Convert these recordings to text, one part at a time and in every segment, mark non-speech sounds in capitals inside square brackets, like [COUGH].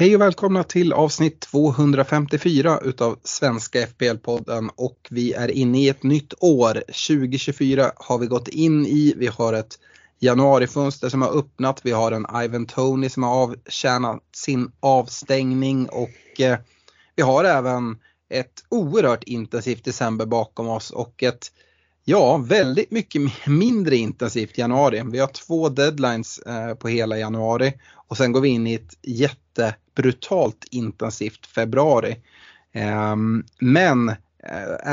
Hej och välkomna till avsnitt 254 utav Svenska FPL-podden och vi är inne i ett nytt år. 2024 har vi gått in i. Vi har ett januarifönster som har öppnat. Vi har en Ivan Tony som har avtjänat sin avstängning och eh, vi har även ett oerhört intensivt december bakom oss och ett Ja, väldigt mycket mindre intensivt januari. Vi har två deadlines eh, på hela januari och sen går vi in i ett jättebrutalt intensivt februari. Ehm, men eh,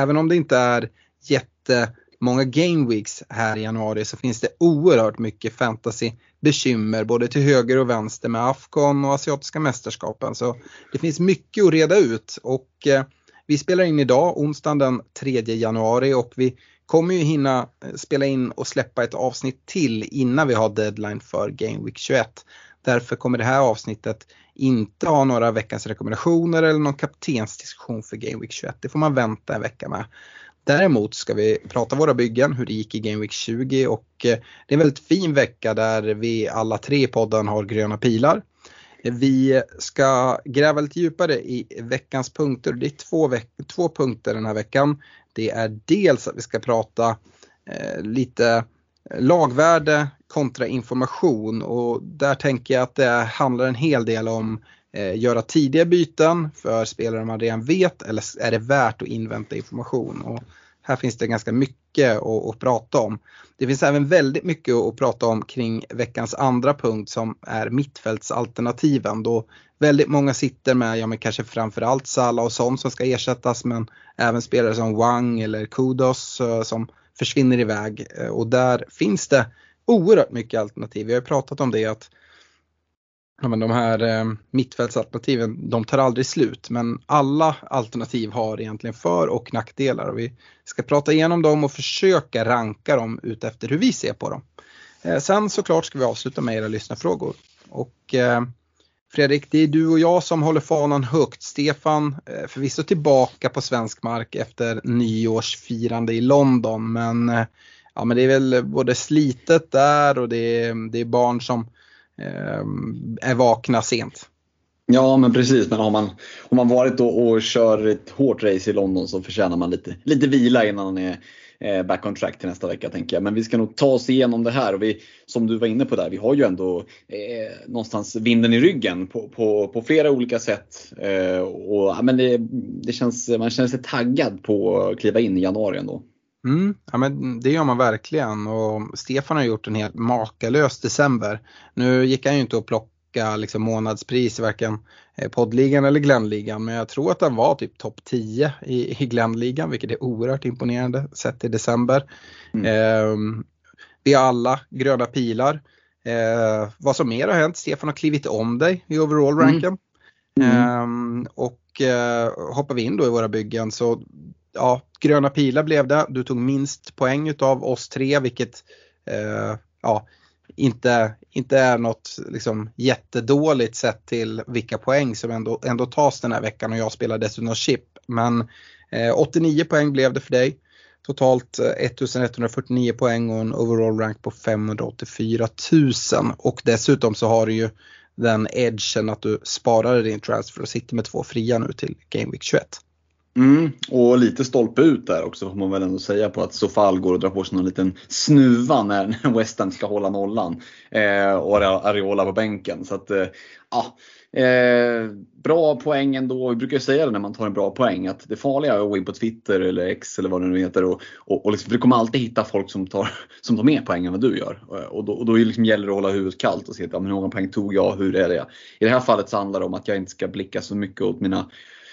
även om det inte är jättemånga game weeks här i januari så finns det oerhört mycket fantasy bekymmer både till höger och vänster med Afghan och asiatiska mästerskapen. Så det finns mycket att reda ut och eh, vi spelar in idag onsdagen den 3 januari och vi kommer ju hinna eh, spela in och släppa ett avsnitt till innan vi har deadline för Game Week 21. Därför kommer det här avsnittet inte ha några veckans rekommendationer eller någon kaptensdiskussion för Game Week 21. Det får man vänta en vecka med. Däremot ska vi prata våra byggen, hur det gick i Game Week 20 och eh, det är en väldigt fin vecka där vi alla tre i podden har gröna pilar. Vi ska gräva lite djupare i veckans punkter. Det är två, veck- två punkter den här veckan. Det är dels att vi ska prata eh, lite lagvärde kontra information och där tänker jag att det handlar en hel del om eh, göra tidiga byten för spelare man redan vet eller är det värt att invänta information. Och här finns det ganska mycket att, att prata om. Det finns även väldigt mycket att prata om kring veckans andra punkt som är mittfältsalternativen då väldigt många sitter med, ja men kanske framförallt Salah och sånt som ska ersättas men även spelare som Wang eller Kudos eh, som försvinner iväg eh, och där finns det oerhört mycket alternativ. Vi har ju pratat om det att ja, men de här eh, mittfältsalternativen de tar aldrig slut men alla alternativ har egentligen för och nackdelar och vi ska prata igenom dem och försöka ranka dem utefter hur vi ser på dem. Eh, sen såklart ska vi avsluta med era lyssnarfrågor. Och eh, Fredrik, det är du och jag som håller fanan högt. Stefan eh, förvisso tillbaka på svensk mark efter nyårsfirande i London men, eh, ja, men det är väl både slitet där och det är, det är barn som eh, är vakna sent. Ja men precis, men har man, har man varit och, och kör ett hårt race i London så förtjänar man lite, lite vila innan man är Eh, back on track till nästa vecka tänker jag. Men vi ska nog ta oss igenom det här och vi, som du var inne på där, vi har ju ändå eh, någonstans vinden i ryggen på, på, på flera olika sätt. Eh, och, ja, men det, det känns, man känner sig taggad på att kliva in i januari ändå. Mm, ja, men det gör man verkligen och Stefan har gjort en helt makalös december. Nu gick han ju inte och plockade plocka liksom, månadspris i varken eh, poddligan eller Glennligan men jag tror att han var typ topp 10 i, i Glennligan vilket är oerhört imponerande sett i december. Mm. Eh, vi har alla gröna pilar. Eh, vad som mer har hänt, Stefan har klivit om dig i overall-ranken. Mm. Eh, och eh, hoppar vi in då i våra byggen så ja, gröna pilar blev det. Du tog minst poäng utav oss tre vilket eh, ja, inte, inte är något liksom, jättedåligt sett till vilka poäng som ändå, ändå tas den här veckan och jag spelar dessutom chip. Men eh, 89 poäng blev det för dig. Totalt eh, 1149 poäng och en overall rank på 584 000 och dessutom så har du ju den edgen att du sparade din transfer och sitter med två fria nu till Game Week 21. Mm, och lite stolpe ut där också får man väl ändå säga på att Sofal går och drar på sig någon liten snuva när [LAUGHS] West Ham ska hålla nollan. Eh, och Areola på bänken. Så att, eh, ja, eh, bra poäng ändå. Vi brukar säga det när man tar en bra poäng att det farliga är att gå in på Twitter eller X eller vad det nu heter. Och, och, och liksom, för du kommer alltid hitta folk som tar, [LAUGHS] som tar mer poäng än vad du gör. Eh, och då, och då liksom gäller det att hålla huvudet kallt och se att, ja, men hur många poäng tog jag, hur är det? I det här fallet så handlar det om att jag inte ska blicka så mycket åt mina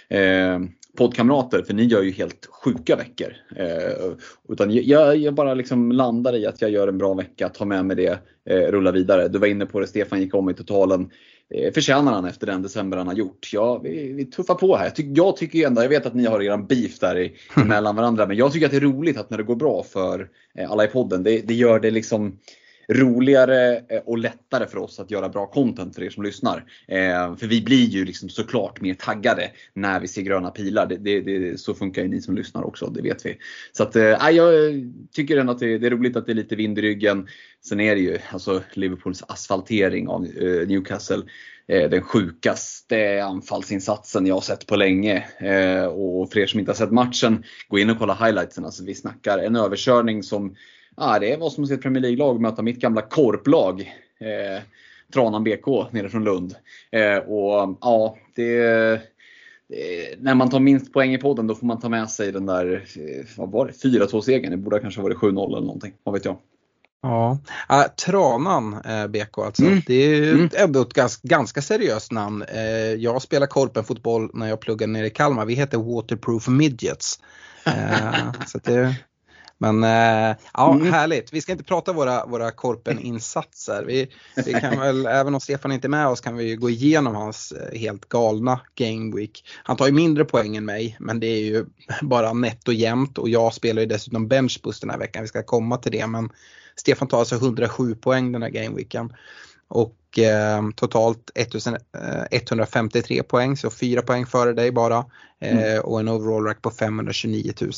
eh, poddkamrater för ni gör ju helt sjuka veckor. Eh, utan jag, jag, bara liksom landar i att jag gör en bra vecka, tar med mig det, eh, rullar vidare. Du var inne på det, Stefan gick om i totalen. Eh, förtjänar han efter den december han har gjort. Ja, vi, vi tuffar på här. Jag, tyck, jag tycker ju ändå, jag vet att ni har eran beef där i, [LAUGHS] mellan varandra, men jag tycker att det är roligt att när det går bra för eh, alla i podden, det, det gör det liksom roligare eh, och lättare för oss att göra bra content för er som lyssnar. Eh, för vi blir ju liksom såklart mer taggade när vi ser gröna pilar. Det, det, det, så funkar ju ni som lyssnar också, det vet vi. Så att, eh, jag tycker ändå att det, det, är roligt att det är lite vind i ryggen. Sen är det ju alltså Liverpools asfaltering av eh, Newcastle eh, den sjukaste anfallsinsatsen jag har sett på länge. Eh, och för er som inte har sett matchen, gå in och kolla highlightsen. Alltså vi snackar en överkörning som ja, det var som att se ett Premier League-lag möta mitt gamla korplag. Eh, Tranan BK nere från Lund. Eh, och ja, det, det, när man tar minst poäng i podden då får man ta med sig den där, eh, vad var det, 4-2 segern. Det borde kanske varit 7-0 eller någonting, vad vet jag. Ja, äh, Tranan äh, BK alltså. Mm. Det är mm. ändå ett ganska, ganska seriöst namn. Äh, jag spelar korpenfotboll när jag pluggade nere i Kalmar. Vi heter Waterproof Midgets. [LAUGHS] Så det, men äh, ja, mm. härligt. Vi ska inte prata våra, våra Korpen-insatser. Vi, vi kan [LAUGHS] väl, även om Stefan inte är med oss kan vi gå igenom hans eh, helt galna Game Week. Han tar ju mindre poäng än mig men det är ju bara nätt och jämnt och jag spelar ju dessutom benchboost den här veckan. Vi ska komma till det men Stefan tar alltså 107 poäng den här gameweeken. Och eh, totalt 1153 eh, poäng, så 4 poäng före dig bara. Eh, mm. Och en overall rack på 529 000.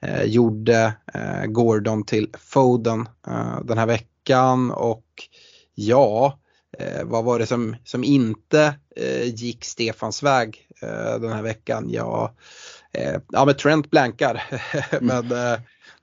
Eh, gjorde eh, Gordon till Foden den här veckan och ja, vad var det som, som inte gick Stefans väg den här veckan? Ja, ja men Trent blankar. [LAUGHS] men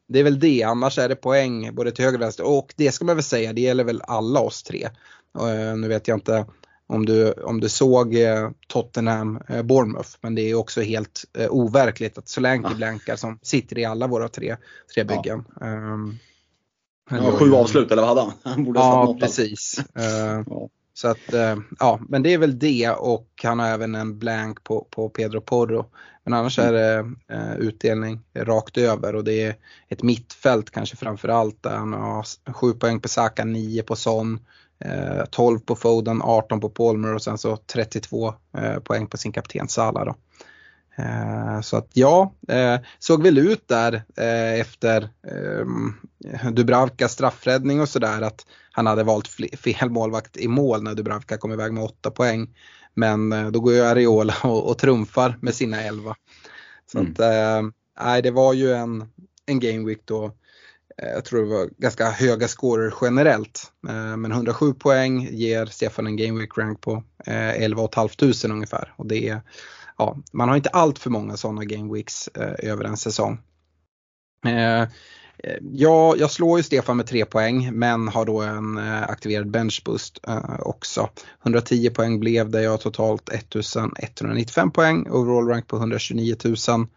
det är väl det, annars är det poäng både till höger och vänster och det ska man väl säga, det gäller väl alla oss tre. Eh, nu vet jag inte om du, om du såg eh, Tottenham eh, Bournemouth men det är också helt overkligt att Solanke blankar som sitter i alla våra tre, tre byggen. Ja. Um, ja, sju avslut eller vad hade han? [LAUGHS] han borde ja, precis. Uh, [LAUGHS] ja. Så att, ja, men det är väl det och han har även en blank på, på Pedro Porro. Men annars är det utdelning rakt över och det är ett mittfält kanske framförallt där han har 7 poäng på Saka, 9 på Son, 12 eh, på Foden, 18 på Palmer och sen så 32 eh, poäng på sin kapten Salah då. Eh, så att ja, såg väl ut där efter Dubravkas straffräddning och sådär att han hade valt fel målvakt i mål när Dubravka kom iväg med 8 poäng. Men då går ju Areola och, och trumfar med sina 11. Så mm. att, nej, det var ju en, en game week då Eh, jag tror det var ganska höga scorer generellt. Eh, men 107 poäng ger Stefan en Game Week rank på eh, 11 500 ungefär. Och det är, ja, man har inte allt för många sådana Game Weeks eh, över en säsong. Eh, ja, jag slår ju Stefan med 3 poäng men har då en aktiverad benchboost också. 110 poäng blev det, jag har totalt 1195 poäng, overall rank på 129 000.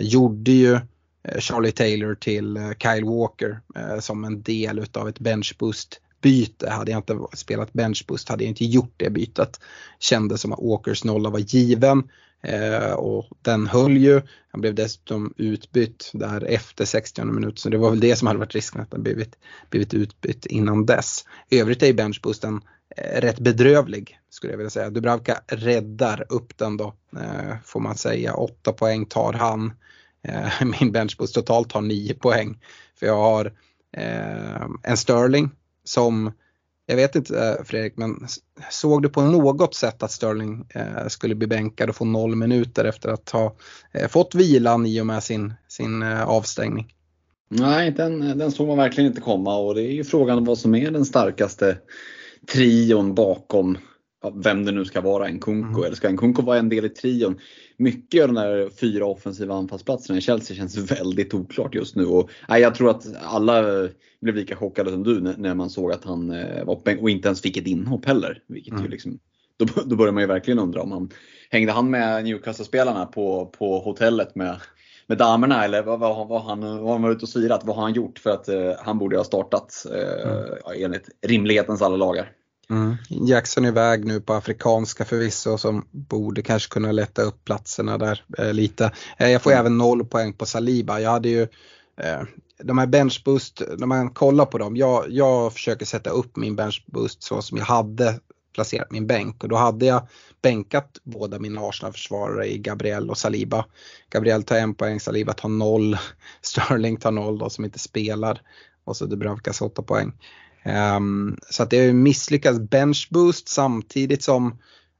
Gjorde ju Eh, Charlie Taylor till eh, Kyle Walker eh, som en del utav ett benchboost byte. Hade jag inte spelat benchboost hade jag inte gjort det bytet. Kände som att Walkers nolla var given och den höll ju. Han blev dessutom utbytt där efter 60 minut så det var väl det som hade varit risken att han blivit, blivit utbytt innan dess. I övrigt är ju benchboosten rätt bedrövlig skulle jag vilja säga. Dubravka räddar upp den då får man säga. 8 poäng tar han. Eh, [LAUGHS] min benchboost totalt har 9 poäng. För jag har eh, en Sterling som, jag vet inte eh, Fredrik, men såg du på något sätt att Sterling eh, skulle bli bänkad och få noll minuter efter att ha fått vilan i och med sin, sin avstängning? Nej, den, den såg man verkligen inte komma och det är ju frågan om vad som är den starkaste trion bakom vem det nu ska vara, en Kunko mm. eller ska en Kunko vara en del i trion? Mycket av de där fyra offensiva anfallsplatserna i Chelsea känns väldigt oklart just nu. Och, nej, jag tror att alla blev lika chockade som du när, man såg att han eh, var på och inte ens fick ett inhopp heller. Vilket mm. ju liksom, då, då börjar man ju verkligen undra om han hängde han med Newcastle-spelarna på, på hotellet med med damerna eller vad, vad, vad, han, vad han var ute och svirat, vad har han gjort? För att eh, han borde ha startat eh, mm. enligt rimlighetens alla lagar. Mm. Jackson är iväg nu på afrikanska förvisso som borde kanske kunna lätta upp platserna där eh, lite. Eh, jag får mm. även noll poäng på Saliba. Jag hade ju eh, de här benchboost, när man kollar på dem, jag, jag försöker sätta upp min benchboost så som jag hade placerat min bänk och då hade jag bänkat båda mina Arsenal-försvarare i Gabriel och Saliba. Gabriel tar en poäng, Saliba tar noll, [LAUGHS] Sterling tar noll då som inte spelar och så Dubravkas åtta poäng. Um, så att det är misslyckats, Bench benchboost samtidigt som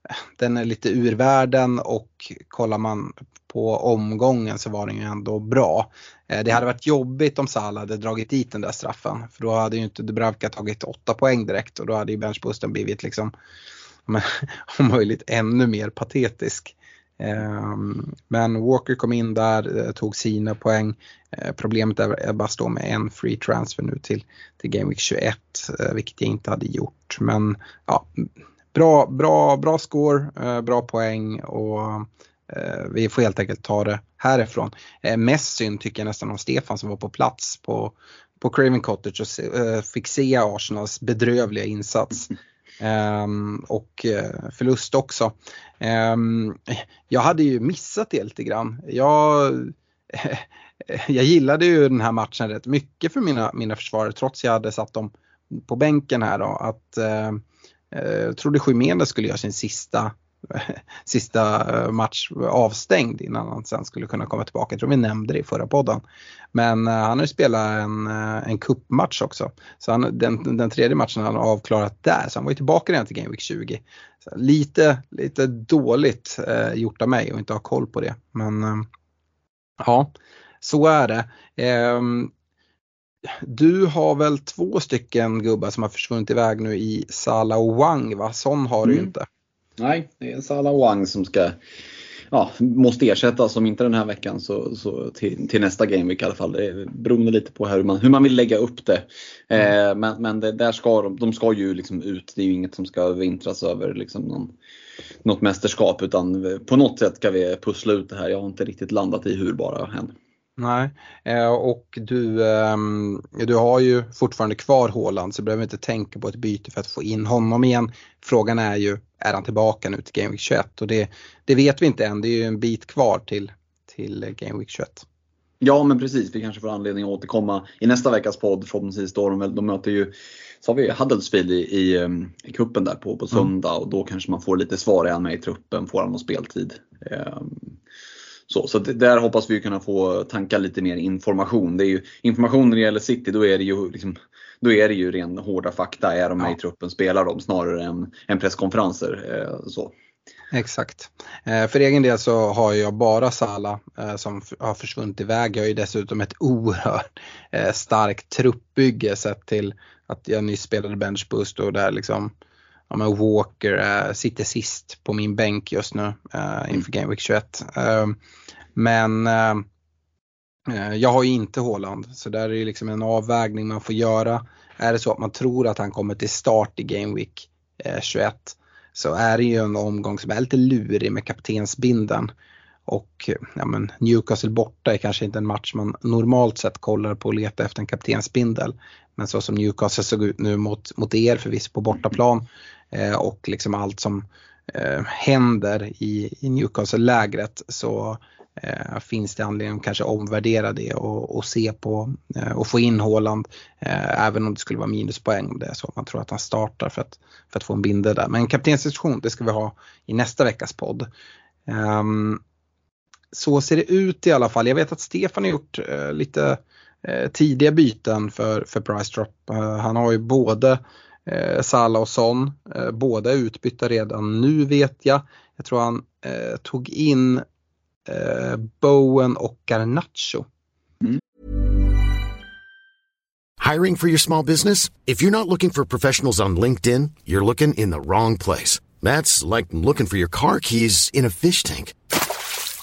eh, den är lite ur världen och kollar man på omgången så var den ju ändå bra. Eh, det hade varit jobbigt om Salah hade dragit dit den där straffen för då hade ju inte Dubravka tagit 8 poäng direkt och då hade ju benchboosten blivit liksom [LAUGHS] om möjligt ännu mer patetisk. Ehm, men Walker kom in där, eh, tog sina poäng. Eh, problemet är bara stå med en free transfer nu till, till Game Week 21, eh, vilket jag inte hade gjort. Men ja, bra, bra, bra score, bra poäng och vi får helt enkelt ta det härifrån. Mest synd tycker jag nästan om Stefan som var på plats på, på Craven Cottage och fick se Arsenals bedrövliga insats. Ehm, och eh, förlust också. Ehm, jag hade ju missat det lite grann. Jag, [LAUGHS] jag gillade ju den här matchen rätt mycket för mina, mina försvarare trots jag hade satt dem på bänken här då. Att, eh, eh, jag trodde Jiménez skulle göra sin sista [LAUGHS] sista eh, match avstängd innan han sen skulle kunna komma tillbaka. Jag tror vi nämnde det i förra podden. Men uh, han har ju spelat en, uh, en kuppmatch också. Så han, den, den tredje matchen han har avklarat där, så han var ju tillbaka redan till Game Week 20. Så lite, lite dåligt uh, gjort av mig att inte ha koll på det. Men ja, så är det. Um, du har väl två stycken gubbar som har försvunnit iväg nu i Sala och Wang va? Sån har du ju mm. inte. Nej, det är Salah Wang som ska ja, måste ersättas, om inte den här veckan så, så till, till, nästa gameweek i alla fall. Det beroende lite på hur man, hur man vill lägga upp det. Mm. Eh, men men det, där ska de, de ska ju liksom ut, det är ju inget som ska vintras över liksom någon, något mästerskap utan på något sätt ska vi pussla ut det här. Jag har inte riktigt landat i hur bara än. Nej, eh, och du, ehm, du har ju fortfarande kvar Håland så du behöver inte tänka på ett byte för att få in honom igen. Frågan är ju, är han tillbaka nu till Game Week 21? Och det, det vet vi inte än, det är ju en bit kvar till, till Game Week 21. Ja men precis, vi kanske får anledning att återkomma i nästa veckas podd förhoppningsvis. Då de, de möter ju så har vi Huddersfield i, i, ehm, i kuppen där på, på söndag mm. och då kanske man får lite svar, är han med i truppen, får han någon speltid? Så, så där hoppas vi kunna få tanka lite mer information. Det är ju, information när det gäller City, då är det ju, liksom, då är det ju ren hårda fakta. Är de med ja. i truppen, spelar de snarare än, än presskonferenser. Eh, så. Exakt. Eh, för egen del så har jag bara Sala eh, som har försvunnit iväg. Jag har ju dessutom ett oerhört starkt truppbygge sett till att jag nyss spelade benchboost och där liksom ja, men Walker sitter sist på min bänk just nu inför Game Week 21. Men eh, eh, jag har ju inte Håland så där är det liksom en avvägning man får göra. Är det så att man tror att han kommer till start i Game Week eh, 21 så är det ju en omgång som är lite lurig med kaptensbinden. Och eh, ja, men Newcastle borta är kanske inte en match man normalt sett kollar på och letar efter en kaptensbindel. Men så som Newcastle såg ut nu mot, mot er förvisso på bortaplan eh, och liksom allt som eh, händer i, i Newcastle-lägret så eh, finns det anledning att kanske omvärdera det och, och se på eh, och få in Håland eh, även om det skulle vara minuspoäng om det är så att man tror att han startar för att, för att få en bindel där. Men kaptensdiskussion det ska vi ha i nästa veckas podd. Um, så ser det ut i alla fall. Jag vet att Stefan har gjort eh, lite eh, tidiga byten för, för Price Drop. Eh, han har ju både eh, Salah och Son. Eh, båda är utbytta redan nu vet jag. Jag tror han eh, tog in eh, Bowen och Garnacho. Mm. Hiring for your small business? If you're not looking for professionals on LinkedIn, you're looking in the wrong place. That's like looking for your car keys in a fish tank.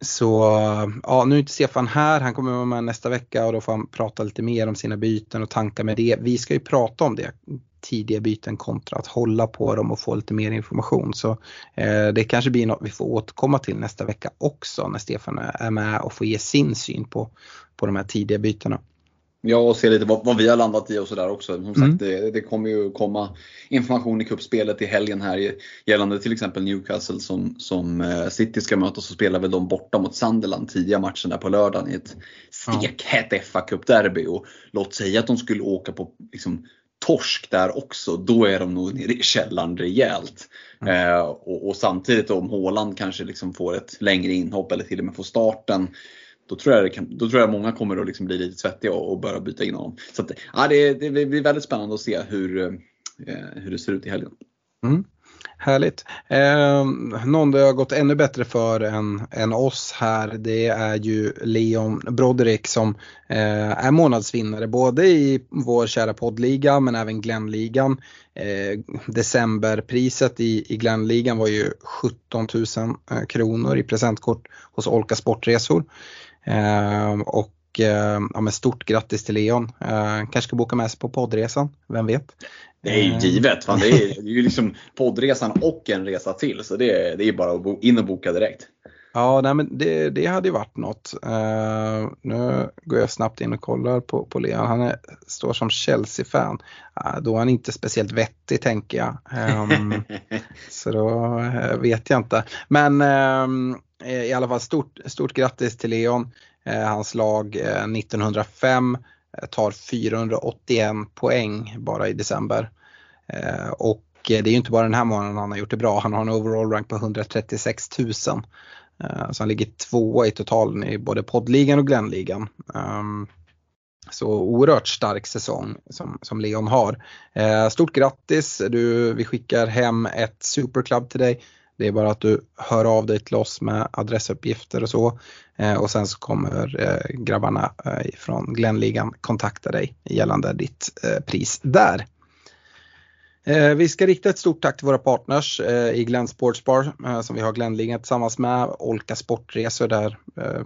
så ja, nu är inte Stefan här, han kommer vara med nästa vecka och då får han prata lite mer om sina byten och tankar med det. Vi ska ju prata om det, tidiga byten kontra att hålla på dem och få lite mer information. Så eh, det kanske blir något vi får återkomma till nästa vecka också när Stefan är med och får ge sin syn på, på de här tidiga bytena. Ja, och se lite vad, vad, vi har landat i och sådär också. Som sagt, mm. det, det, kommer ju komma information i kuppspelet i helgen här gällande till exempel Newcastle som, som eh, City ska möta. Så spelar väl de borta mot Sunderland tidiga matchen där på lördagen i ett stekhett ja. fa Cup-derby. Och låt säga att de skulle åka på liksom, torsk där också, då är de nog nere i källaren rejält. Mm. Eh, och, och, samtidigt om Håland kanske liksom får ett längre inhopp eller till och med får starten då tror jag, kan, då tror jag många kommer att liksom bli lite svettiga och, och börja byta in honom. Så att, ja, det, det blir väldigt spännande att se hur, eh, hur det ser ut i helgen. Mm. Härligt. Eh, någon det har gått ännu bättre för än, än oss här det är ju Leon Broderick som eh, är månadsvinnare både i vår kära poddliga men även Glennligan. Eh, decemberpriset i, i Glennligan var ju 17 000 eh, kronor i presentkort hos Olka Sportresor. Eh, och eh, ja, men stort grattis till Leon. Eh, kanske ska boka med sig på poddresan, vem vet? Det är ju givet. Fan, det, är, [LAUGHS] det är ju liksom poddresan och en resa till. Så det, är, det är bara att in och boka direkt. Ja, nej, men det, det hade ju varit något. Uh, nu går jag snabbt in och kollar på, på Leon. Han är, står som Chelsea-fan. Uh, då är han inte speciellt vettig tänker jag. Um, [LAUGHS] så då uh, vet jag inte. Men um, Eh, i alla fall stort, stort grattis till Leon. Eh, hans lag eh, 1905 tar 481 poäng bara i december. och det är ju inte bara den här månaden han har gjort det bra. Han har en overall rank på 136 000. Så han ligger tvåa i totalen i både poddligan och Glennligan. Ehm, så oerhört stark säsong som, som Leon har. Eh, stort grattis! Du, vi skickar hem ett superklubb till dig. Det är bara att du hör av dig till oss med adressuppgifter och så. Eh, och sen så kommer eh, grabbarna eh, från Glenligan kontakta dig gällande ditt pris där. Vi ska rikta ett stort tack till våra partners i Glenn Sportsbar Bar som vi har Glenligan tillsammans med. Olka Sportresor där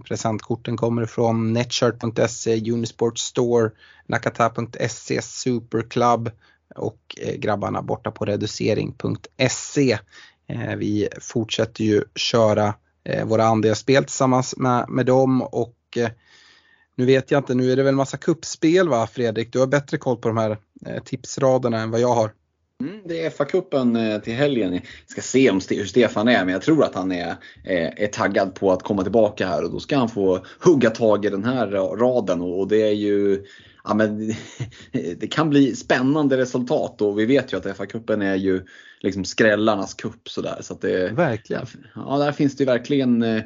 presentkorten kommer ifrån. Netshirt.se, Unisport Store, Nakata.se, Superclub och grabbarna borta på reducering.se. Eh, vi fortsätter ju köra eh, våra andelsspel tillsammans med, med dem och eh, nu vet jag inte, nu är det väl massa kuppspel va Fredrik? Du har bättre koll på de här tipsraderna än vad jag har. Mm, det är FA-cupen till helgen. Jag ska se om hur Stefan är, men jag tror att han är, är taggad på att komma tillbaka här och då ska han få hugga tag i den här raden och det är ju ja, men [LAUGHS] det kan bli spännande resultat och vi vet ju att FA-cupen är ju liksom skrällarnas cup sådär. Så det, verkligen. Ja, där finns det verkligen, eh,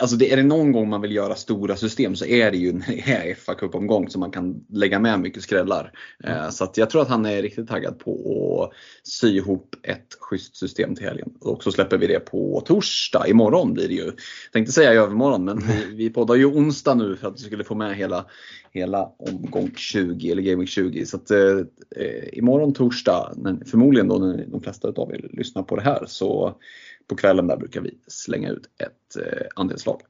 alltså det, är det någon gång man vill göra stora system så är det ju när det [LAUGHS] är fa Cup-omgång som man kan lägga med mycket skrällar. Mm. Så att jag tror att han är riktigt taggad på att sy ihop ett schysst system till helgen. Och så släpper vi det på torsdag, imorgon blir det ju. Jag tänkte säga i övermorgon men [LAUGHS] vi, vi poddar ju onsdag nu för att vi skulle få med hela, hela Week 20 eller Game Week 20. Så att eh, imorgon torsdag, förmodligen då när de flesta av er lyssnar på det här, så på kvällen där brukar vi slänga ut ett eh, andelslag.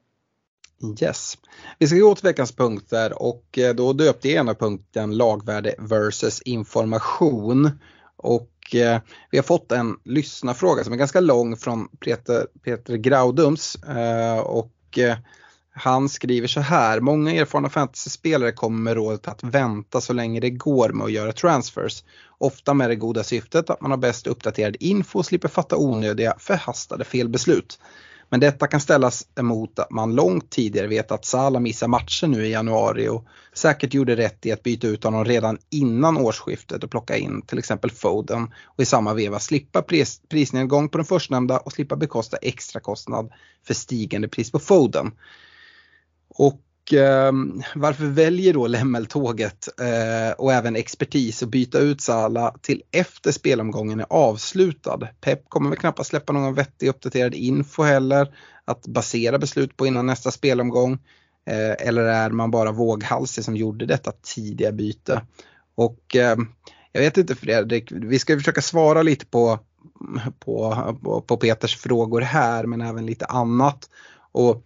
Yes. Vi ska gå till veckans punkter och eh, då döpte jag ena punkten lagvärde versus information. Och eh, vi har fått en lyssnarfråga som är ganska lång från Peter, Peter Graudums. Eh, och eh, han skriver så här, många erfarna fantasyspelare kommer med rådet att vänta så länge det går med att göra transfers. Ofta med det goda syftet att man har bäst uppdaterad info och slipper fatta onödiga förhastade felbeslut. Men detta kan ställas emot att man långt tidigare vet att Salah missar matcher nu i januari och säkert gjorde rätt i att byta ut honom redan innan årsskiftet och plocka in till exempel Foden och i samma veva slippa pris, prisnedgång på den förstnämnda och slippa bekosta extra kostnad för stigande pris på Foden. Och eh, varför väljer då Lemmeltåget eh, och även expertis att byta ut Sala till efter spelomgången är avslutad? Pep kommer väl knappast släppa någon vettig uppdaterad info heller att basera beslut på innan nästa spelomgång. Eh, eller är man bara våghalsig som gjorde detta tidiga byte? Och ehm, jag vet inte Fredrik, vi ska försöka svara lite på, på, på, på Peters frågor här men även lite annat. Och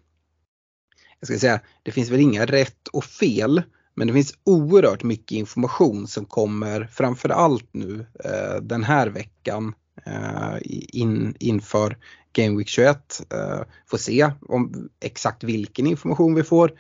jag ska säga, det finns väl inga rätt och fel men det finns oerhört mycket information som kommer framförallt nu eh, den här veckan eh, in, inför Game Week 21. Eh, får se om exakt vilken information vi får.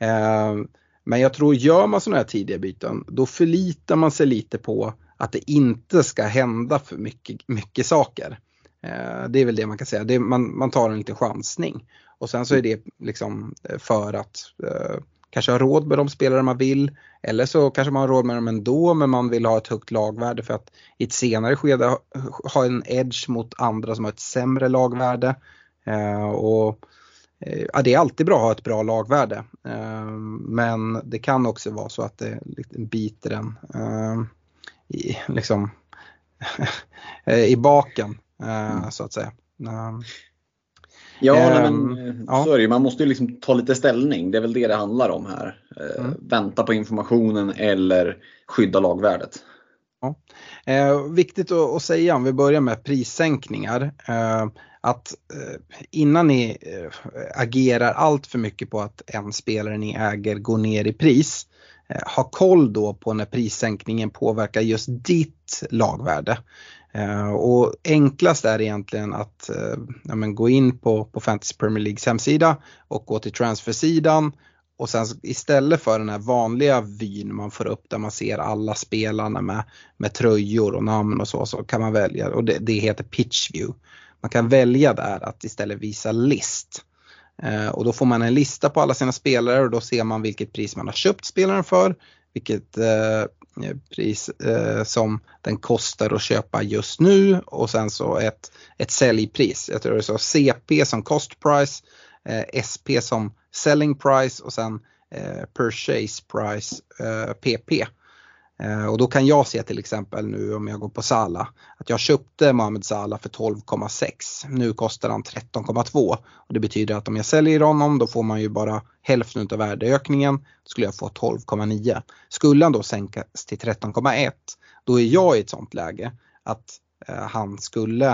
Eh, men jag tror gör man sådana här tidiga byten då förlitar man sig lite på att det inte ska hända för mycket, mycket saker. Eh, det är väl det man kan säga, det, man, man tar en liten chansning. Och sen så är det liksom eh, för att eh, kanske ha råd med de spelare man vill. Eller så kanske man har råd med dem ändå men man vill ha ett högt lagvärde för att i ett senare skede ha, en edge mot andra som har ett sämre lagvärde. Eh, och eh, ja, det är alltid bra att ha ett bra lagvärde. Eh, men det kan också vara så att det biter en i, liksom, [LAUGHS] i baken mm. så att säga. Ja, nej, men ehm, ja. så är det Man måste ju liksom ta lite ställning. Det är väl det det handlar om här. Eh, mm. Vänta på informationen eller skydda lagvärdet. Ja. Eh, viktigt att, att, säga om vi börjar med prissänkningar. Eh, att eh, innan ni eh, agerar allt för mycket på att en spelare ni äger går ner i pris. Eh, ha koll då på när prissänkningen påverkar just ditt lagvärde. Eh, och enklast är egentligen att eh, ja, men gå in på, på Fantasy Premier Leagues hemsida och gå till transfersidan och sen istället för den här vanliga vyn man får upp där man ser alla spelarna med, med tröjor och namn och så, så kan man välja och det, det heter Pitch View. Man kan välja där att istället visa list. Eh, och då får man en lista på alla sina spelare och då ser man vilket pris man har köpt spelaren för, vilket eh, Eh, pris eh, som den kostar att köpa just nu och sen så ett, ett säljpris. Jag tror det är så CP som cost price, eh, SP som selling price och sen eh, purchase price eh, PP. Eh, och då kan jag se till exempel nu om jag går på Sala att jag köpte Mohamed Sala för 12,6. Nu kostar han 13,2 och det betyder att om jag säljer honom då får man ju bara hälften av värdeökningen. Då skulle jag få 12,9. Skulle han då sänkas till 13,1 då är jag i ett sånt läge att eh, han skulle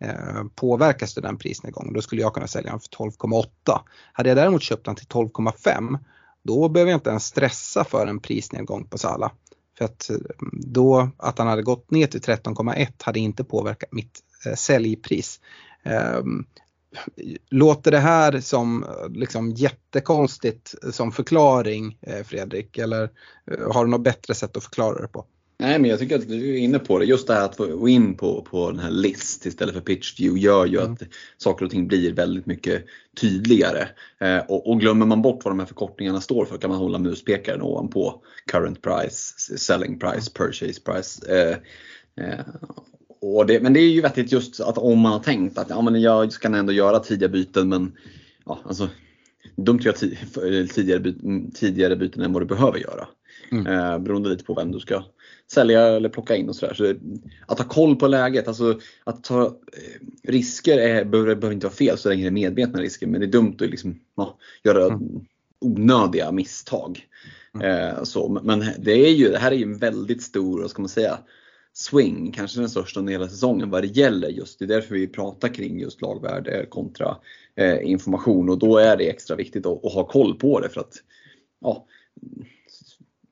eh, påverkas av den prisnedgången. Då skulle jag kunna sälja honom för 12,8. Hade jag däremot köpt honom till 12,5 då behöver jag inte ens stressa för en prisnedgång på Sala. För att eh, då, att han hade gått ner till 13,1 hade inte påverkat mitt eh, säljpris. Ehm, låter det här som eh, liksom jättekonstigt eh, som förklaring Fredrik eller har du något bättre sätt att förklara det på? Nej men jag tycker att du är inne på det. Just det här att gå in på, på den här list istället för pitch view gör ju mm. att saker och ting blir väldigt mycket tydligare. Eh, och, och, glömmer man bort vad de här förkortningarna står för kan man hålla muspekaren ovanpå current price, selling price, purchase price. Eh, eh, och det, men det är ju vettigt just att om man har tänkt att ja, men jag ska ändå göra tidiga byten men ja, alltså, dumt att göra tidigare, byten, tidigare byten än vad du behöver göra. Mm. Eh, beroende lite på vem du ska sälja eller plocka in och sådär. Så att ha koll på läget, alltså att ta eh, risker är, behöver, behöver inte vara fel så länge det är medvetna risker. Men det är dumt att liksom, ja, göra mm. onödiga misstag. Mm. Eh, så, men det, är ju, det här är ju en väldigt stor, vad ska man säga, swing, kanske den största under hela säsongen vad det gäller just. Det är därför vi pratar kring just lagvärde kontra eh, information och då är det extra viktigt att, att, ha koll på det för att ja,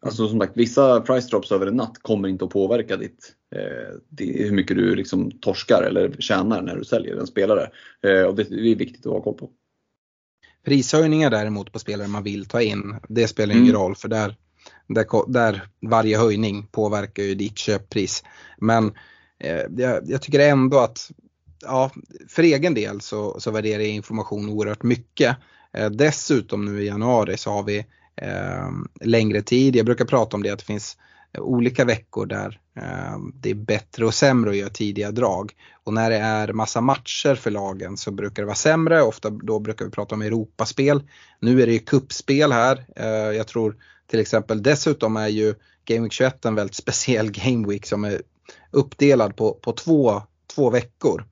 Alltså som sagt, vissa price drops över en natt kommer inte att påverka ditt, eh, hur mycket du liksom torskar eller tjänar när du säljer en spelare. Eh, och det, det, är viktigt att ha koll på. Prishöjningar däremot på spelare man vill ta in, det spelar ingen mm. roll för där, där, där, varje höjning påverkar ju ditt köppris. Men eh, jag, jag, tycker ändå att ja, för egen del så, så värderar jag information oerhört mycket. Eh, dessutom nu i januari så har vi Ehm, längre tid. Jag brukar prata om det att det finns olika veckor där ehm, det är bättre och sämre att göra tidiga drag. Och när det är massa matcher för lagen så brukar det vara sämre. Ofta då brukar vi prata om Europaspel. Nu är det ju kuppspel här. Ehm, jag tror till exempel dessutom är ju Game Week 21 en väldigt speciell [LAUGHS] Game Week som är uppdelad på, på två, två veckor.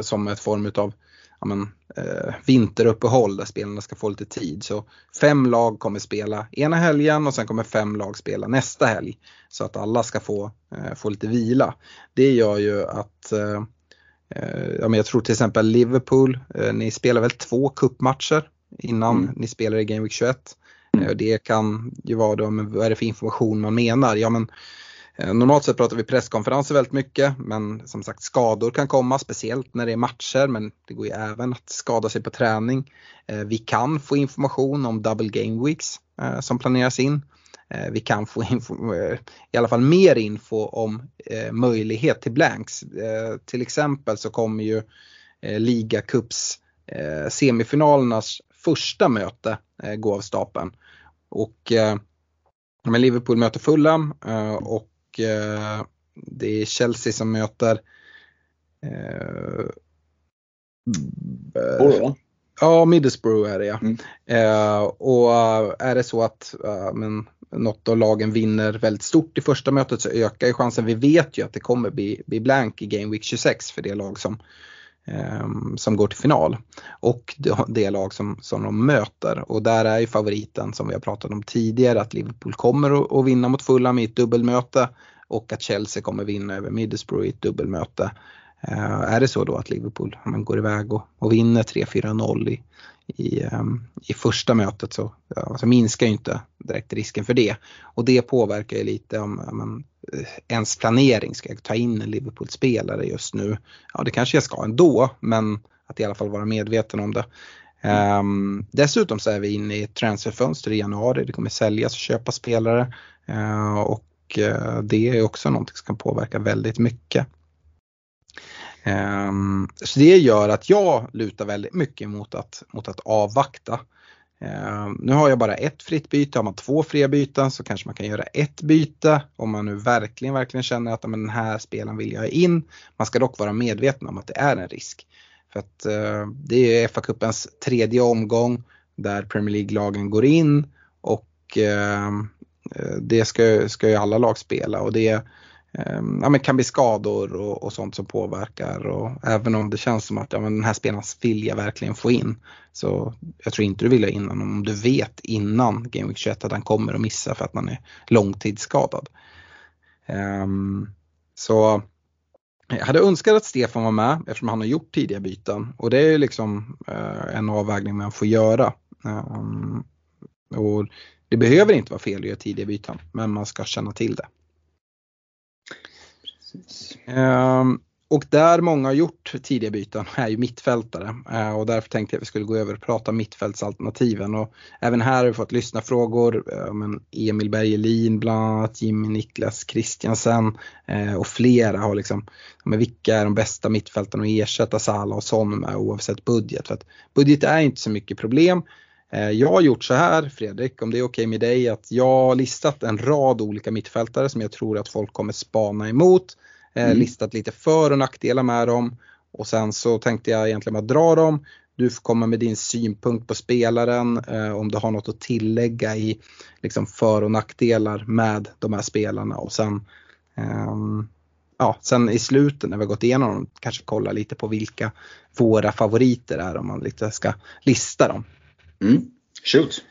Som ett form utav men, eh, vinteruppehåll där spelarna ska få lite tid. Så fem lag kommer spela ena helgen och sen kommer fem lag spela nästa helg. Så att alla ska få, eh, få lite vila. Det gör ju att eh, eh ja, men jag tror till exempel Liverpool, eh, ni spelar väl två kuppmatcher innan mm. ni spelar i Game Week 21. Mm. Det kan ju vara då, men vad är det för information man menar? Ja, men, Eh, Eh, normalt sett pratar vi presskonferenser väldigt mycket men som sagt skador kan komma speciellt när det är matcher men det går ju även att skada sig på träning. Eh, vi kan få information om double game weeks eh, som planeras in. Vi kan få info, i alla fall mer info om möjlighet till blanks. Till exempel så kommer ju ligacups semifinalernas första möte gå av stapeln. Och men Liverpool möter Fulham och eh, det är Chelsea som möter eh, Borough Ja, Middlesbrough är det ja. Mm. Eh, och eh, är det så att uh, men, något av lagen vinner väldigt stort i första mötet så ökar ju chansen. Vi vet ju att det kommer bli, bli blank i Game Week 26 för det lag som, Ehm, som går till final. Och det, lag som, som de möter. Och där är ju favoriten som vi har pratat om tidigare att Liverpool kommer att, vinna mot Fulham i ett dubbelmöte och att Chelsea kommer vinna över Middlesbrough i ett dubbelmöte. Eh, är det så då att Liverpool man går iväg och, och vinner 3-4-0 i, i, ehm, i första mötet så alltså minskar ju inte direkt risken för det. Och det påverkar ju lite om man, eh, ens planering, ska jag ta in en Liverpool-spelare just nu? Ja det kanske jag ska ändå men att i alla fall vara medveten om det. Um, dessutom så är vi inne i ett transferfönster i januari, det kommer säljas och köpas spelare uh, och uh, det är också någonting som kan påverka väldigt mycket. Ehm, så det gör att jag lutar väldigt mycket mot att, mot att avvakta. Ehm, nu har jag bara ett fritt byte, har man två fria byten så kanske man kan göra ett byte om man nu verkligen, verkligen känner att men den här spelaren vill jag ha in. Man ska dock vara medveten om att det är en risk. För att eh, det är FA-cupens tredje omgång där Premier League-lagen går in och ehm, eh, det ska, ska ju alla lag spela och det Ehm, ja, men kan bli skador och, och, sånt som påverkar och även om det känns som att ja, men den här spelaren vill jag verkligen få in. Så jag tror inte du vill ha in honom om du vet innan Game Week 21 att han kommer att missa för att han är långtidsskadad. Um, så jag hade önskat att Stefan var med eftersom han har gjort tidiga byten och det är ju liksom uh, en avvägning man får göra. Um, och det behöver inte vara fel att göra tidiga byten, men man ska känna till det. Um, och där många har gjort tidiga byten är ju mittfältare uh, och därför tänkte jag att vi skulle gå över och prata mittfältsalternativen. Och även här har vi fått lyssna frågor, eh, uh, men Emil Bergelin bland annat, Jimmy Niklas Kristiansen uh, eh, och flera har liksom, men vilka är de bästa mittfältarna att ersätta Salah och Son med oavsett budget? För att budget är inte så mycket problem jag har gjort så här Fredrik, om det är okej okay med dig, att jag har listat en rad olika mittfältare som jag tror att folk kommer spana emot. Eh, mm. Listat lite för och nackdelar med dem och sen så tänkte jag egentligen bara dra dem. Du får komma med din synpunkt på spelaren, eh, om du har något att tillägga i liksom för och nackdelar med de här spelarna och sen um, ja, sen i slutet när vi har gått igenom dem kanske kolla lite på vilka våra favoriter är om man lite ska lista dem. Mm. Shoot!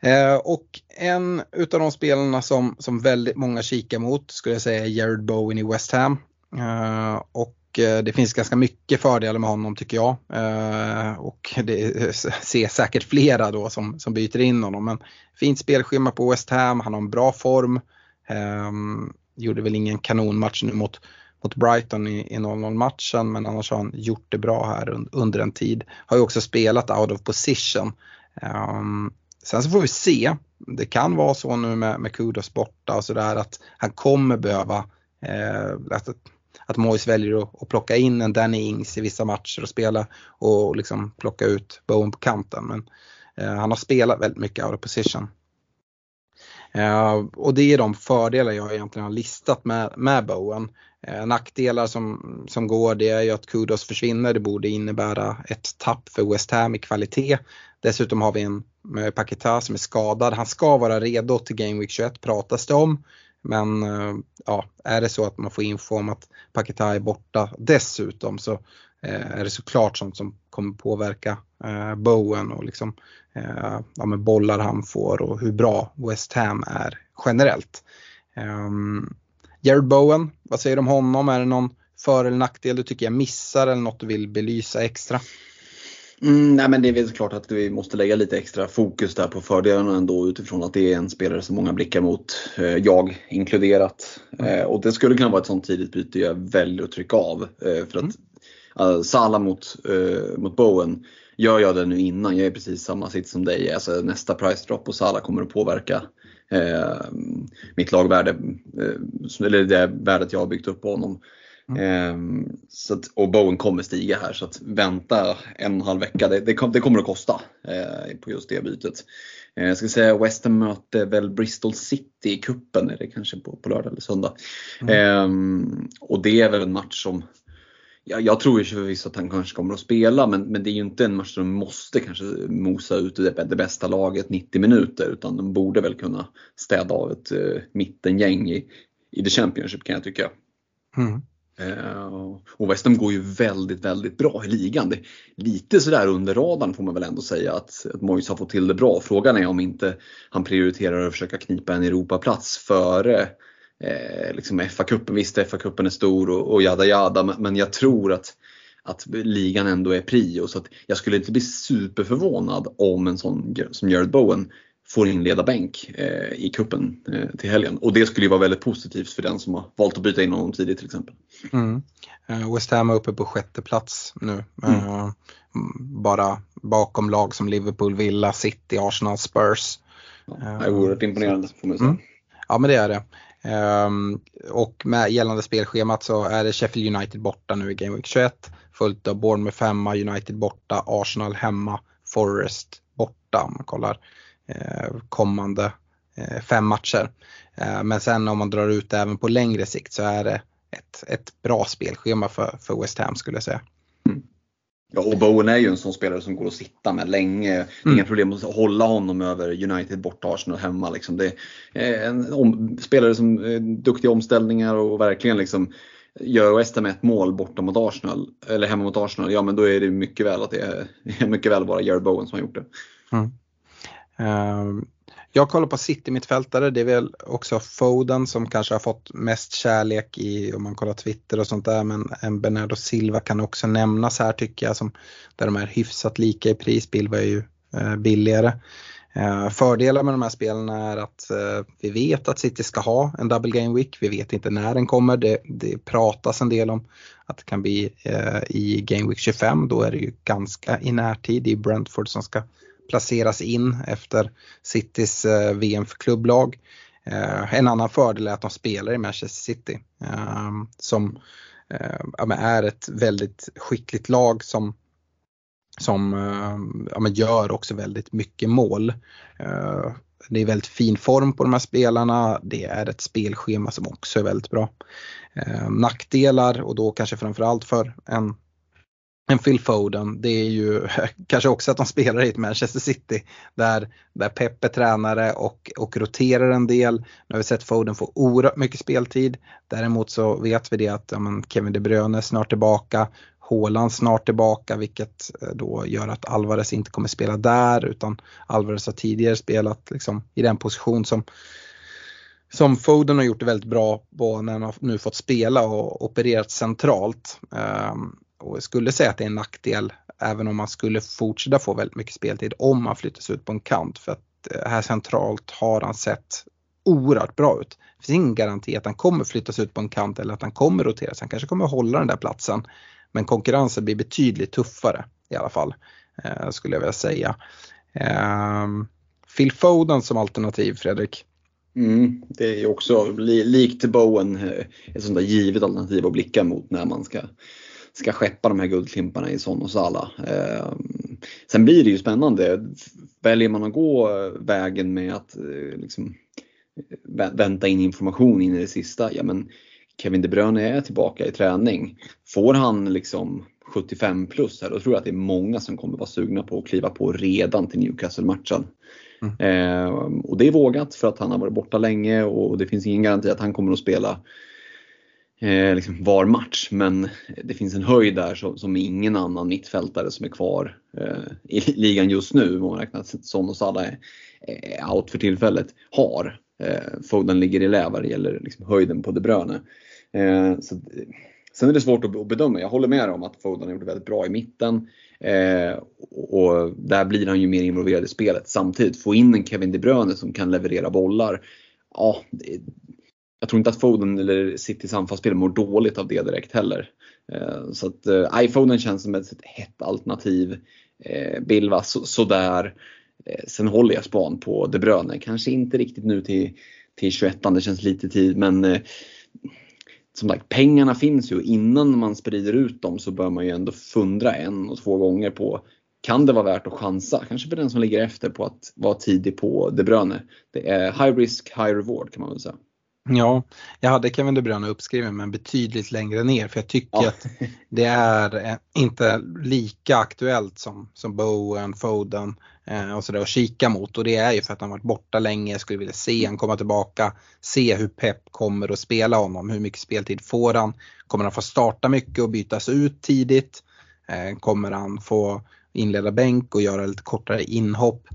Eh, och en utav de spelarna som, som väldigt många kikar mot skulle jag säga är Jared Bowen i West Ham. Eh, och eh, det finns ganska mycket fördelar med honom tycker jag. Eh, och det [LAUGHS] ser säkert flera då som, som byter in honom. Men fint spelschema på West Ham, han har en bra form. Ehm, gjorde väl ingen kanonmatch nu mot, mot Brighton i, i 0-0 matchen men annars har han gjort det bra här under en tid. Har ju också spelat out of position Um, sen så får vi se. Det kan vara så nu med, med Kudos borta och sådär att han kommer behöva eh, att, att Mois väljer att, att, plocka in en Danny Ings i vissa matcher och spela och liksom plocka ut Bowen på kanten. Men eh, han har spelat väldigt mycket out of position. Eh, och det är de fördelar jag egentligen har listat med, med Bowen. Eh, nackdelar som, som går det är ju att Kudos försvinner. Det borde innebära ett tapp för West Ham i kvalitet. Dessutom har vi en eh, Paketa som är skadad. Han ska vara redo till Game Week 21 pratas det om. Men ja, är det så att man får info om att Paketa är borta dessutom så är det såklart sånt som kommer påverka Bowen och liksom ja, med bollar han får och hur bra West Ham är generellt. Um, Jared Bowen, vad säger du om honom? Är det någon för eller nackdel du tycker jag missar eller något du vill belysa extra? Mm, nej men det är väl klart att vi måste lägga lite extra fokus där på fördelarna ändå utifrån att det är en spelare som många blickar mot, eh, jag inkluderat. Mm. Eh, och det skulle kunna vara ett sånt tidigt byte jag väljer att trycka av. Eh, för att mm. Uh, Salah mot, uh, mot Bowen, gör jag det nu innan, jag är precis samma sitt som dig. Alltså, nästa price drop på Salah kommer att påverka eh, mitt lagvärde, eh, eller det värdet jag har byggt upp på honom. Mm. Eh, så att, och Bowen kommer stiga här så att vänta en och en halv vecka, det, det, det kommer att kosta på just det bytet. Jag ska säga West Ham möter väl Bristol City i kuppen är det kanske på, på lördag eller söndag. Mm. Ehm, och det är väl en match som Ja, jag tror ju förvisso att han kanske kommer att spela men, men det är ju inte en match som måste kanske mosa ut det, det bästa laget 90 minuter utan de borde väl kunna städa av ett uh, mittengäng i, i The Championship kan jag tycka. Mm. Uh, och West Ham går ju väldigt, väldigt bra i ligan. Det, lite sådär under radarn får man väl ändå säga att, att Moyes har fått till det bra. Frågan är om inte han prioriterar att försöka knipa en Europaplats före eh, liksom FA-cupen, visst FA-cupen är stor och, och jada jada men jag tror att, att ligan ändå är prio så att jag skulle inte bli superförvånad om en sån som Jared Bowen får inleda bänk eh, i kuppen eh, till helgen. Och det skulle ju vara väldigt positivt för den som har valt att byta in honom tidigt till exempel. Mm. Uh, West Ham är uppe på sjätte plats nu. Mm. Uh, bara bakom lag som Liverpool, Villa, City, Arsenal, Spurs. Ja, det är oerhört imponerande får man säga. Mm. Ja men det är det. Ehm, och med gällande spelschemat så är det Sheffield United borta nu i Game Week 21. Följt av Bournemouth hemma, United borta, Arsenal hemma, Forest borta om man kollar eh, kommande eh, fem matcher. Eh, men sen om man drar ut det även på längre sikt så är det ett, ett bra spelschema för, för West Ham skulle jag säga. Ja, och Bowen är ju en sån spelare som går att sitta med länge. Mm. Inga problem att hålla honom över United borta Arsenal hemma. Liksom. Det är en om, spelare som är duktiga omställningar och verkligen liksom Gör West Ham ett mål borta mot Arsenal, eller hemma mot Arsenal, ja men då är det mycket väl att det är [LAUGHS] mycket väl bara Jared Bowen som har gjort det. Mm. Uh, jag kollar på City-mittfältare, det är väl också Foden som kanske har fått mest kärlek i, om man kollar Twitter och sånt där, men en Bernardo Silva kan också nämnas här tycker jag, som, där de är hyfsat lika i pris, Bilva är ju eh, billigare. Eh, fördelar med de här spelen är att eh, vi vet att City ska ha en double game week, vi vet inte när den kommer, det, det pratas en del om att det kan bli eh, i game week 25, då är det ju ganska i närtid, det är Brentford som ska placeras in efter Citys eh, VM för klubblag. Eh, en annan fördel är att de spelar i Manchester City ehm, som eh, är ett väldigt skickligt lag som som ja, gör också väldigt mycket mål. Det är väldigt fin form på de här spelarna. Det är ett spelschema som också är väldigt bra. Ehm, nackdelar och då kanske framförallt för en en Phil Foden, det är ju [LAUGHS] kanske också att de spelar i ett Manchester City där, där Pep är tränare och, och roterar en del. Nu har vi sett Foden få oerhört mycket speltid. Däremot så vet vi det att ja, men Kevin De Bruyne är snart tillbaka. Haaland snart tillbaka vilket eh, då gör att Alvarez inte kommer spela där utan Alvarez har tidigare spelat liksom, i den position som som Foden har gjort det väldigt bra på när han har nu fått spela och opererat centralt. Um, och jag skulle säga att det är en nackdel även om man skulle fortsätta få väldigt mycket speltid om man flyttas ut på en kant för att eh, här centralt har han sett oerhört bra ut. Det finns ingen garanti att han kommer flyttas ut på en kant eller att han kommer roteras. Han kanske kommer hålla den där platsen. Men konkurrensen blir betydligt tuffare i alla fall eh, skulle jag vilja säga. Eh, Phil Foden som alternativ Fredrik. Mm, det är också likt Bowen eh, ett sånt där givet alternativ att blicka mot när man ska ska skeppa de här guldklimparna i Son och Sala. Eh, sen blir det ju spännande. Väljer man att gå vägen med att eh, liksom, vänta in information in i det sista, ja men Kevin De Bruyne är tillbaka i träning. Får han liksom 75 plus här, då tror jag att det är många som kommer vara sugna på att kliva på redan till Newcastle-matchen. Mm. Eh, och det är vågat för att han har varit borta länge och det finns ingen garanti att han kommer att spela eh, liksom var match. Men det finns en höjd där som, som ingen annan mittfältare som är kvar eh, i ligan just nu, om man räknar Son och Salah är, är out för tillfället, har. Eh, Foden ligger i lä vad det gäller liksom höjden på De Bruyne. Eh, så, eh, sen är det svårt att bedöma. Jag håller med om att Foden har gjort det väldigt bra i mitten. Eh, och där blir han ju mer involverad i spelet. Samtidigt, få in en Kevin De Bruyne som kan leverera bollar. Ja, det, jag tror inte att Foden eller Citys anfallsspel mår dåligt av det direkt heller. Eh, så att eh, iPhonen känns som ett, hett alternativ. Eh, Bilva så, sådär. Eh, sen håller jag span på De Bruyne. Kanske inte riktigt nu till, till 21 det känns lite tid men eh, som sagt, pengarna finns ju. Innan man sprider ut dem så bör man ju ändå fundra en och två gånger på kan det vara värt att chansa? Kanske för den som ligger efter på att vara tidig på De Bruyne. Det är high risk, high reward kan man väl säga. Ja, jag hade Kevin De Bruyne uppskriven men betydligt längre ner för jag tycker ja. att det är eh, inte lika aktuellt som, som Bowen, Foden eh, och sådär att kika mot och det är ju för att han varit borta länge, jag skulle vilja se han komma tillbaka, se hur Pep kommer att spela honom, hur mycket speltid får han, kommer han få starta mycket och bytas ut tidigt, eh, kommer han få inleda bänk och göra lite kortare inhopp.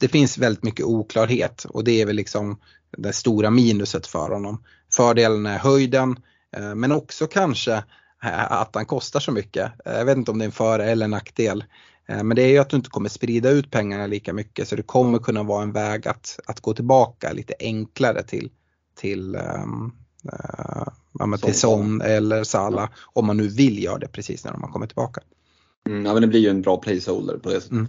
Det finns väldigt mycket oklarhet och det är väl liksom det stora minuset för honom. Fördelen är höjden eh, men också kanske eh, att han kostar så mycket. Eh, jag vet inte om det är en för eller nackdel. Men det är ju att du inte kommer sprida ut pengarna lika mycket så det kommer kunna vara en väg att, att gå tillbaka lite enklare till, till, um, uh, till Son eller Sala om man nu vill göra det precis när de har kommit tillbaka. Mm, ja men det blir ju en bra placeholder på det sättet. Mm.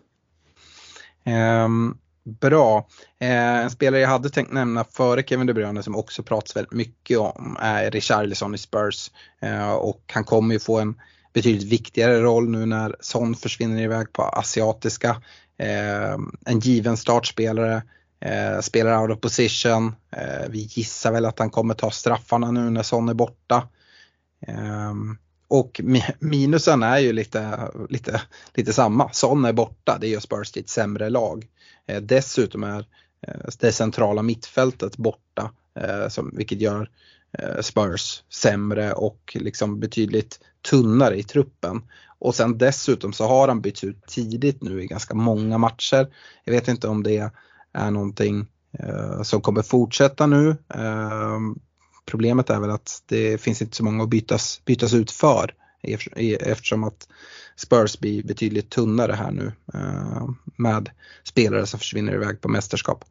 Ehm, bra. Eh, en spelare jag hade tänkt nämna före Kevin De Bruyne som också pratas väldigt mycket om är Richarlison i Spurs. Eh, och han kommer ju få en betydligt viktigare roll nu när Son försvinner iväg på asiatiska. Eh, en given startspelare. Eh, spelar out of position. Eh, vi gissar väl att han kommer ta straffarna nu när Son är borta. Ehm, och minusen är ju lite, lite, lite samma. Son är borta, det gör Spurs till ett sämre lag. Eh, dessutom är eh, det centrala mittfältet borta, eh, som, vilket gör Spurs sämre och liksom betydligt tunnare i truppen. Och sen dessutom så har han bytts ut tidigt nu i ganska många matcher. Jag vet inte om det är någonting som kommer fortsätta nu. Ehm, Problemet är väl att det finns inte så många att bytas, bytas ut för eftersom att Spurs blir betydligt tunnare här nu eh, med spelare som försvinner iväg på mästerskap.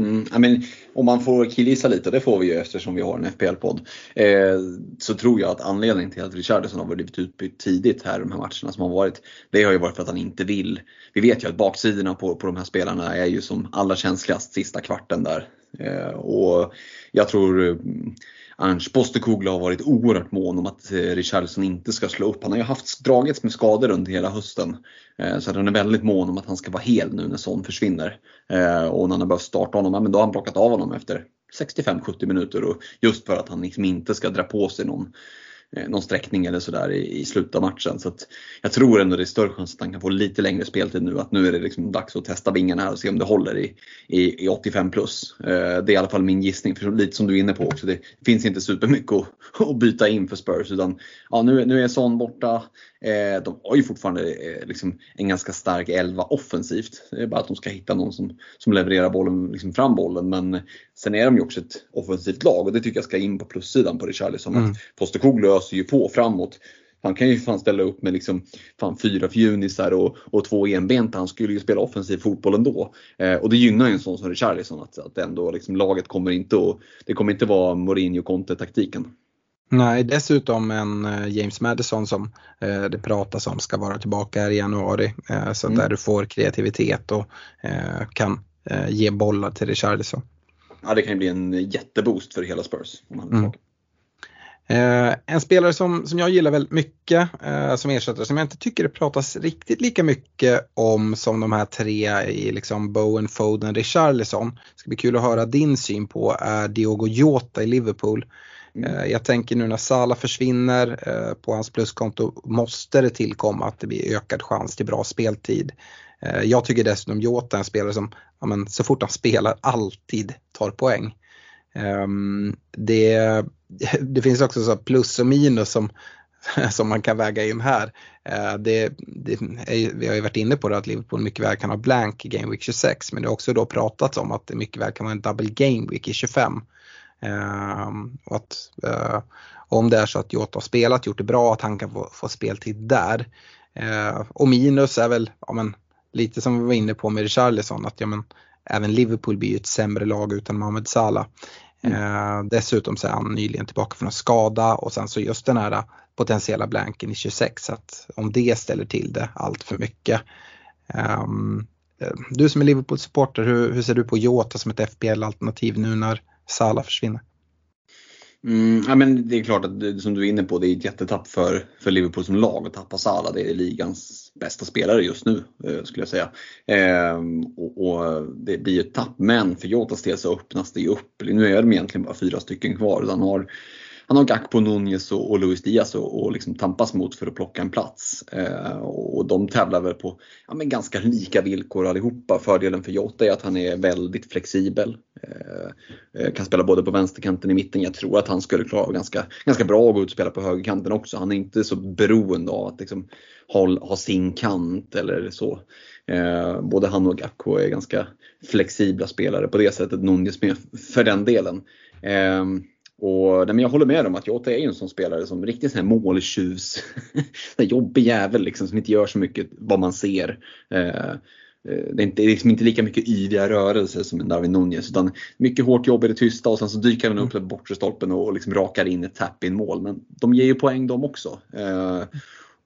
Mm, men, om man får killgissa lite, det får vi ju eftersom vi har en FPL-podd, eh, så tror jag att anledningen till att Richardson har blivit utbytt tidigt här de här matcherna som har varit, det har ju varit för att han inte vill. Vi vet ju att baksidorna på, på de här spelarna är ju som allra känsligast sista kvarten där. Eh, och jag tror eh, Ernst Ange har varit oerhört mån om att eh, Richarlison inte ska slå upp. Han har ju haft dragits med skador under hela hösten. Så han är väldigt mån om att han ska vara hel nu när Son försvinner. Och när han har behövt starta honom, men då har han plockat av honom efter 65-70 minuter. Och just för att han liksom inte ska dra på sig någon Eh, någon sträckning eller sådär i, i slutet av matchen. Så att jag tror ändå det är större chans att han kan få lite längre speltid nu. Att nu är det liksom dags att testa vingarna här och se om det håller i, i, i 85 plus. Eh, det är i alla fall min gissning. För lite som du är inne på också, det finns inte supermycket att, [LAUGHS] att byta in för Spurs. Utan ja, nu, nu är Son borta. Eh, de har ju fortfarande liksom en ganska stark elva offensivt. Det är bara att de ska hitta någon som, som levererar bollen liksom fram bollen. Men sen är de ju också ett offensivt lag och det tycker jag ska in på plussidan på Richarlison. Mm. Att Postecoglou öser ju på framåt. Han kan ju fan ställa upp med liksom, fan fyra fjunisar och, och två enbenta. Han skulle ju spela offensiv fotboll ändå. Eh, och det gynnar ju en sån som Richarlison att, att ändå liksom, laget kommer inte att, det kommer inte vara Mourinho Conte taktiken. Nej, dessutom en eh, James Madison som eh, det pratas om ska vara tillbaka här i januari. Eh, så mm. där du får kreativitet och eh, kan eh, ge bollar till Richarlison. Ja, det kan ju bli en jätteboost för hela Spurs. Om han är mm. Eh, en spelare som, som jag gillar väldigt mycket eh, som ersättare som jag inte tycker det pratas riktigt lika mycket om som de här tre i liksom Bowen, Foden, Richarlison. Det ska bli kul att höra din syn på är Diogo Jota i Liverpool. Mm. Eh, jag tänker nu när Salah försvinner eh, på hans pluskonto måste det tillkomma att det blir ökad chans till bra speltid. Eh, jag tycker dessutom Jota är en spelare som ja, men, så fort han spelar alltid tar poäng. Ehm, det, [LAUGHS] det finns också så plus och minus som, [LAUGHS] som man kan väga in här. Eh, det, det är, vi har ju varit inne på det att Liverpool mycket väl kan ha blank i Game Week 26 men det har också då pratats om att det mycket väl kan vara en double Game Week i 25. Ehm, och att, eh, om det är så att Jota har spelat, gjort det bra, att han kan få, få speltid där. Och minus är väl, ja, men, lite som vi var inne på med Richarlison, att ja, men, även Liverpool blir ett sämre lag utan Mohamed Salah. Mm. Eh, dessutom så är han nyligen tillbaka från en skada och sen så just den här potentiella blanken i 26 att om det ställer till det allt för mycket. Um, du som är Liverpool-supporter, hur, hur, ser du på Jota som ett FPL-alternativ nu när Salah försvinner? Mm, ja, men det är klart att som du är inne på, det är ett jättetapp för, för Liverpool som lag att tappa Salah. Det är ligans bästa spelare just nu eh, skulle jag säga. Eh, och, och, Det blir ju ett tapp, men för Jotas del så öppnas det ju upp. Nu är de egentligen bara fyra stycken kvar. Han har han har Gakpo, Nunez och, och Luis Diaz och, och liksom tampas mot för att plocka en plats. Eh, och de tävlar väl på ja, men ganska lika villkor allihopa. Fördelen för Jota är att han är väldigt flexibel. Eh, eh kan spela både på vänsterkanten och i mitten. Jag tror att han skulle klara ganska, ganska bra att gå ut och spela på högerkanten också. Han är inte så beroende av att liksom, ha, ha sin kant eller så. Eh, både han och Gakpo är ganska flexibla spelare på det sättet. Nunez med för den delen. Eh, och, nej, men jag håller med om att Jota är en sån spelare som riktigt sån här måltjus. [LAUGHS] en jobbig jävel liksom, som inte gör så mycket vad man ser. Eh, eh det är inte, liksom inte lika mycket yviga rörelser som en Darwin Nunez utan mycket hårt jobb i det tysta och sen så dyker han upp på bortre stolpen och liksom rakar in ett tap-in mål. Men de ger ju poäng de också. Eh,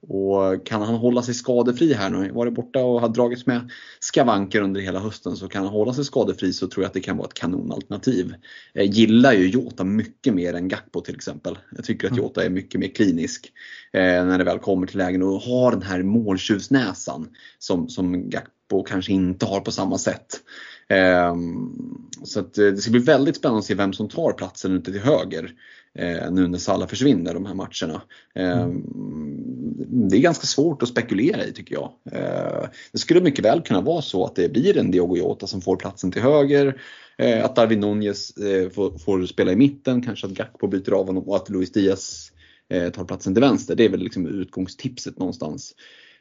och kan han hålla sig skadefri här nu, varit borta och har dragits med skavanker under hela hösten, så kan han hålla sig skadefri så tror jag att det kan vara ett kanonalternativ. Jag gillar ju Jota mycket mer än Gakpo till exempel. Jag tycker att mm. Jota är mycket mer klinisk eh, när det väl kommer till lägen och har den här måltjuvsnäsan som, som Gakpo kanske inte har på samma sätt. Eh, så att, eh, det ska bli väldigt spännande att se vem som tar platsen ute till höger eh, nu när Salla försvinner de här matcherna. Eh. Det är ganska svårt att spekulera i tycker jag. Eh, det skulle mycket väl kunna vara så att det blir en Diogo Jota som får platsen till höger. Eh, att Darwin Nunez eh, får, får, spela i mitten, kanske att Gakpo byter av honom och att Luis Diaz eh, tar platsen till vänster. Det är väl liksom utgångstipset någonstans.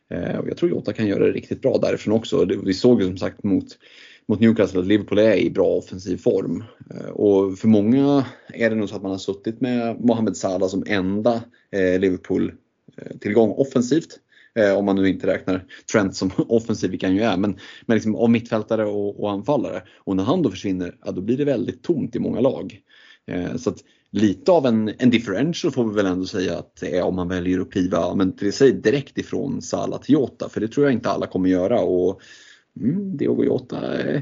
Eh, och jag tror Jota kan göra det riktigt bra därifrån också. Vi såg ju som sagt mot mot Newcastle att Liverpool är i bra offensiv form. Eh, och för många är det nog så att man har suttit med Mohamed Salah som enda eh, Liverpool-tillgång eh, offensivt. Om man nu inte räknar Trent som [LAUGHS] offensiv, vilket han ju är. Men, men liksom av mittfältare och, och anfallare. Och när han då försvinner, ja, då blir det väldigt tomt i många lag. Så att lite av en, en differential får vi väl ändå säga att det är om man väljer att kliva men till sig direkt ifrån Salah till Jota. För det tror jag inte alla kommer göra. Och Mm, Diogo Jota eh,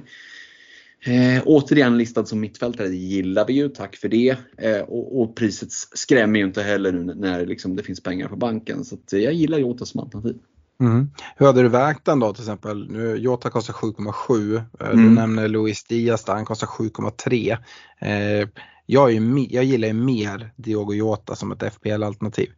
eh, återigen listad som mittfältare, det gillar vi ju, tack för det. Eh, och, och, priset skrämmer ju inte heller nu när liksom, det finns pengar på banken. Så att, eh, jag gillar Jota som alternativ. Mm. Hur hade du vägt den då till exempel? Nu, Jota kostar 7,7. Eh, mm. Du nämner Luis Diaz där, han kostar 7,3. Eh, jag, jag gillar ju mer Diogo Jota som ett FPL-alternativ.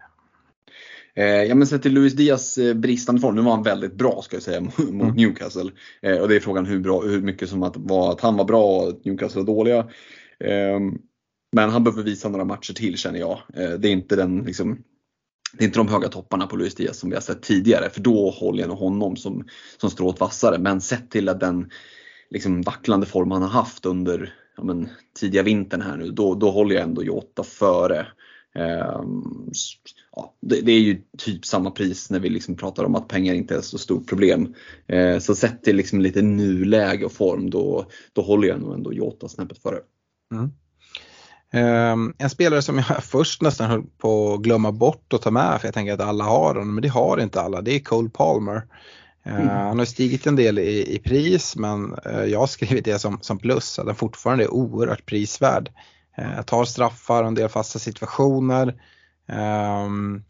Eh, ja men sett till Luis Diaz eh, bristande form, nu var han väldigt bra ska jag säga [LAUGHS] mot mm. Newcastle. Eh, och det är frågan hur, bra, hur mycket som att, var att han var bra och att Newcastle var dåliga. Men han behöver visa några matcher till känner jag. Det är inte den liksom, det är inte de höga topparna på Luis Diaz som vi har sett tidigare för då håller jag nog honom som, som strået vassare. Men sett till att den liksom, vacklande form han har haft under ja, men, tidiga vintern här nu, då, då håller jag ändå Jota före. Um, ja, det, är ju typ samma pris när vi liksom pratar om att pengar inte är så stort problem. Eh, så sett till liksom lite nuläge och form då, då håller jag nog ändå Jota snäppet före. Mm. Um, en spelare som jag [LAUGHS] först nästan höll på att glömma bort att ta med för jag tänker att alla har honom men det har inte alla. Det är Cole Palmer. Mm. Han har stigit en del i, i pris men uh, jag har skrivit det som, som plus att han fortfarande är oerhört prisvärd. Eh, tar straffar och en del fasta situationer. Ehm,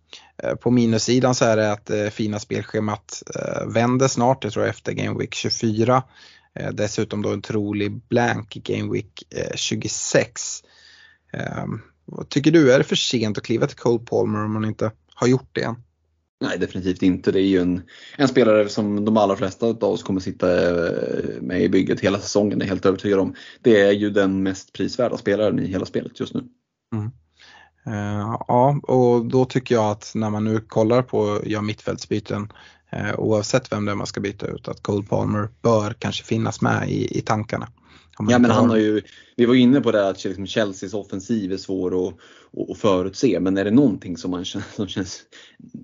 eh, på minussidan så är det att eh, fina spelschemat vänder snart, jag tror efter Game Week 24. Dessutom då en trolig blank Game Week 26. Ehm, vad tycker du, är det för sent att kliva till Cole Palmer om man inte har gjort det än? Nej, definitivt inte. Det är ju en, en spelare som de allra flesta av oss kommer sitta eh, med i bygget hela säsongen, är helt övertygad om. Det är ju den mest prisvärda spelaren i hela spelet just nu. Mm. Uh, ja, och då tycker jag att när man nu kollar på ja, mittfältsbyten uh, oavsett vem det är man ska byta ut att Cole Palmer bör kanske finnas med i, i tankarna. Ja men han har ju, vi var inne på det att liksom Chelseas offensiv är svår att, att förutse men är det någonting som, man, [LAUGHS] som känns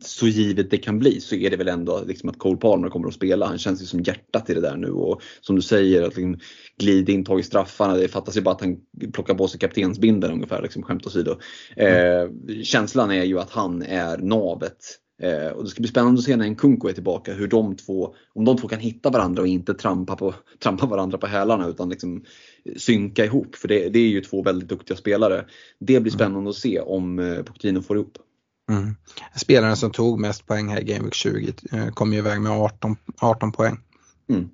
så givet det kan bli så är det väl ändå liksom att Cole Palmer kommer att spela. Han känns ju som hjärtat i det där nu och som du säger att liksom glida in, tag i straffarna. Det fattas ju bara att han plockar på sig kaptensbindeln ungefär, liksom, skämt åsido. Eh, känslan är ju att han är navet Eh, och det ska bli spännande att se när en Kunko är tillbaka hur de två, om de två kan hitta varandra och inte trampa, på, [LAUGHS] trampa varandra på hälarna utan liksom synka ihop. För det, det är ju två väldigt duktiga spelare. Det blir spännande mm. att se om eh, Pochettino får ihop. Mm. Spelaren som tog mest poäng här i Game Week 20 eh, kom ju iväg med 18, 18 poäng. Mm.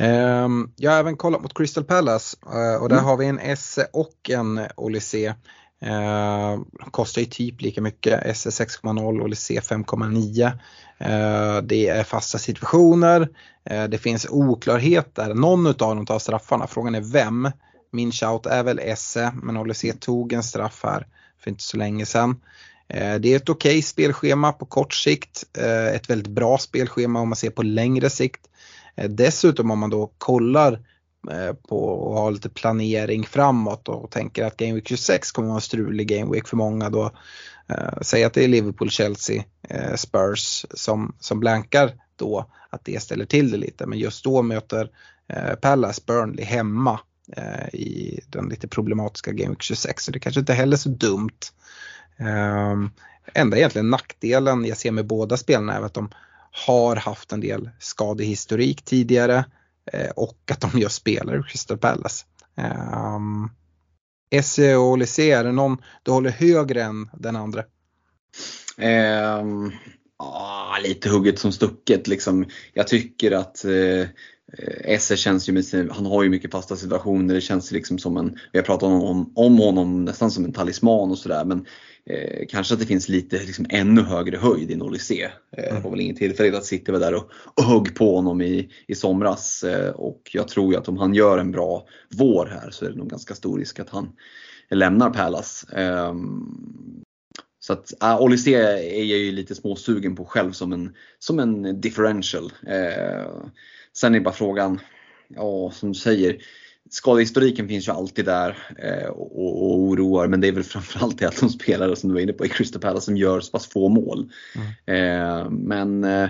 Um, jag har även kollat mot Crystal Palace uh, och där mm. har vi en Esse och en Olysee. Eh, kostar ju typ lika mycket, SS 6,0 och C 5,9. Eh, det är fasta situationer, eh, det finns oklarheter, någon av dem tar straffarna, frågan är vem. Min shout är väl Esse, men Olise tog en straff här för inte så länge sedan. Eh, det är ett okej okay spelschema på kort sikt, eh, ett väldigt bra spelschema om man ser på längre sikt. Eh, dessutom om man då kollar Eh, på att ha lite planering framåt och tänker att Game Week 26 kommer att vara en strulig Game Week för många då. Eh, säg att det är Liverpool, Chelsea, eh, Spurs som, som blankar då, att det ställer till det lite. Men just då möter Palace Burnley hemma i den lite problematiska Game Week 26 så det kanske inte heller är så dumt. Ehm, enda egentligen nackdelen jag ser med båda spelarna är att de har haft en del skadehistorik tidigare. Eh, och att de gör spelare i Crystal Palace. Ehm, um, Esse och Olysée, är det någon du håller högre än den andra? Um, ah, lite hugget som stucket liksom. Jag tycker att eh, Esse känns ju med sin, han har ju mycket fasta situationer. Det känns liksom som en, vi har pratat om, om honom nästan som en talisman och sådär. Men Eh, kanske att det finns lite liksom, ännu högre höjd i Olysée. Eh, mm. Det var väl ingen tillfällighet att City var där och, och högg på honom i, i somras. Eh, och jag tror ju att om han gör en bra vår här så är det nog ganska stor risk att han lämnar Palace. Eh, så att äh, Olysée är jag ju lite småsugen på själv som en, som en differential. Eh, sen är bara frågan, ja som du säger, skadehistoriken finns ju alltid där eh, och, och oroar men det är väl framförallt det att de spelare som du var inne på i Crystal Palace som gör så pass få mål. Mm. Eh, men eh,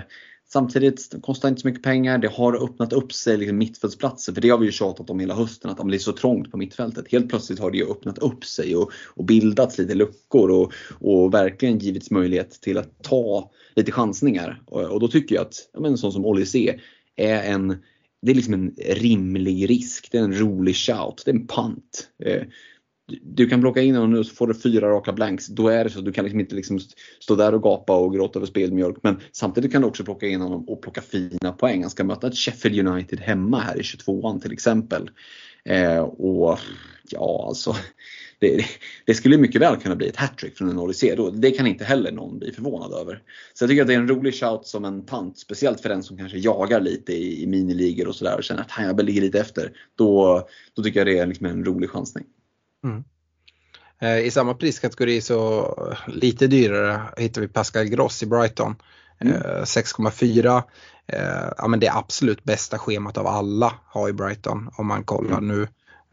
samtidigt, det kostar inte så mycket pengar. Det har öppnat upp sig liksom, mittfältsplatser för det har vi ju tjatat om hela hösten att det är så trångt på mittfältet. Helt plötsligt har det ju öppnat upp sig och, och bildats lite luckor och, och verkligen givits möjlighet till att ta lite chansningar. Och, och då tycker jag att ja, en sån som Olysée är en det är liksom en rimlig risk. Det är en rolig shout. Det är en punt. Eh, du kan plocka in honom nu så får du fyra raka blanks. Då är det så. Du kan liksom inte liksom stå där och gapa och gråta över spelmjölk. Men samtidigt kan du också plocka in honom och plocka fina poäng. Han ska möta ett Sheffield United hemma här i 22an till exempel. Eh, och ja, alltså det, det, skulle mycket väl kunna bli ett hattrick från en Odyssey. Det kan inte heller någon bli förvånad över. Så jag tycker att det är en rolig shout som en pant. Speciellt för den som kanske jagar lite i, i miniligor och sådär och känner att han ligger lite efter. Då, då tycker jag det är liksom en rolig chansning. Mm. Eh, I samma priskategori så lite dyrare hittar vi Pascal Gross i Brighton. Mm. 6,4. Eh, ja, men det absolut bästa schemat av alla har i Brighton om man kollar mm. nu.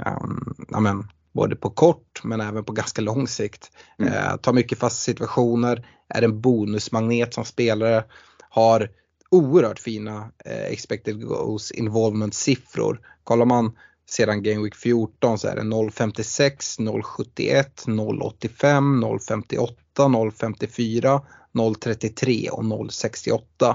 Um, ja, men, både på kort men även på ganska lång sikt. Mm. Eh, tar mycket fasta situationer, är en bonusmagnet som spelare, har oerhört fina eh, expected goals involvement siffror. Kollar man sedan Game Week 14 så är det 0,56, 0,71, 0,85, 0,58, 0,54, 0,33 och 0,68.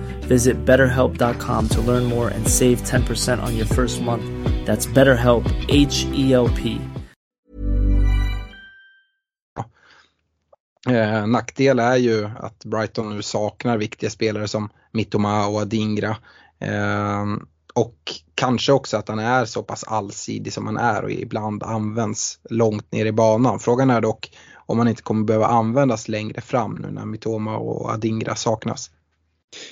Visit betterhelp.com to learn more and save 10% on your first month. That's BetterHelp, H E L P. Eh, nackdel är ju att Brighton nu saknar viktiga spelare som Mittoma och Adingra. Eh, och kanske också att han är så pass allsidig som han är och ibland används långt ner i banan. Frågan är dock om han inte kommer behöva användas längre fram nu när Mitoma och Adingra saknas.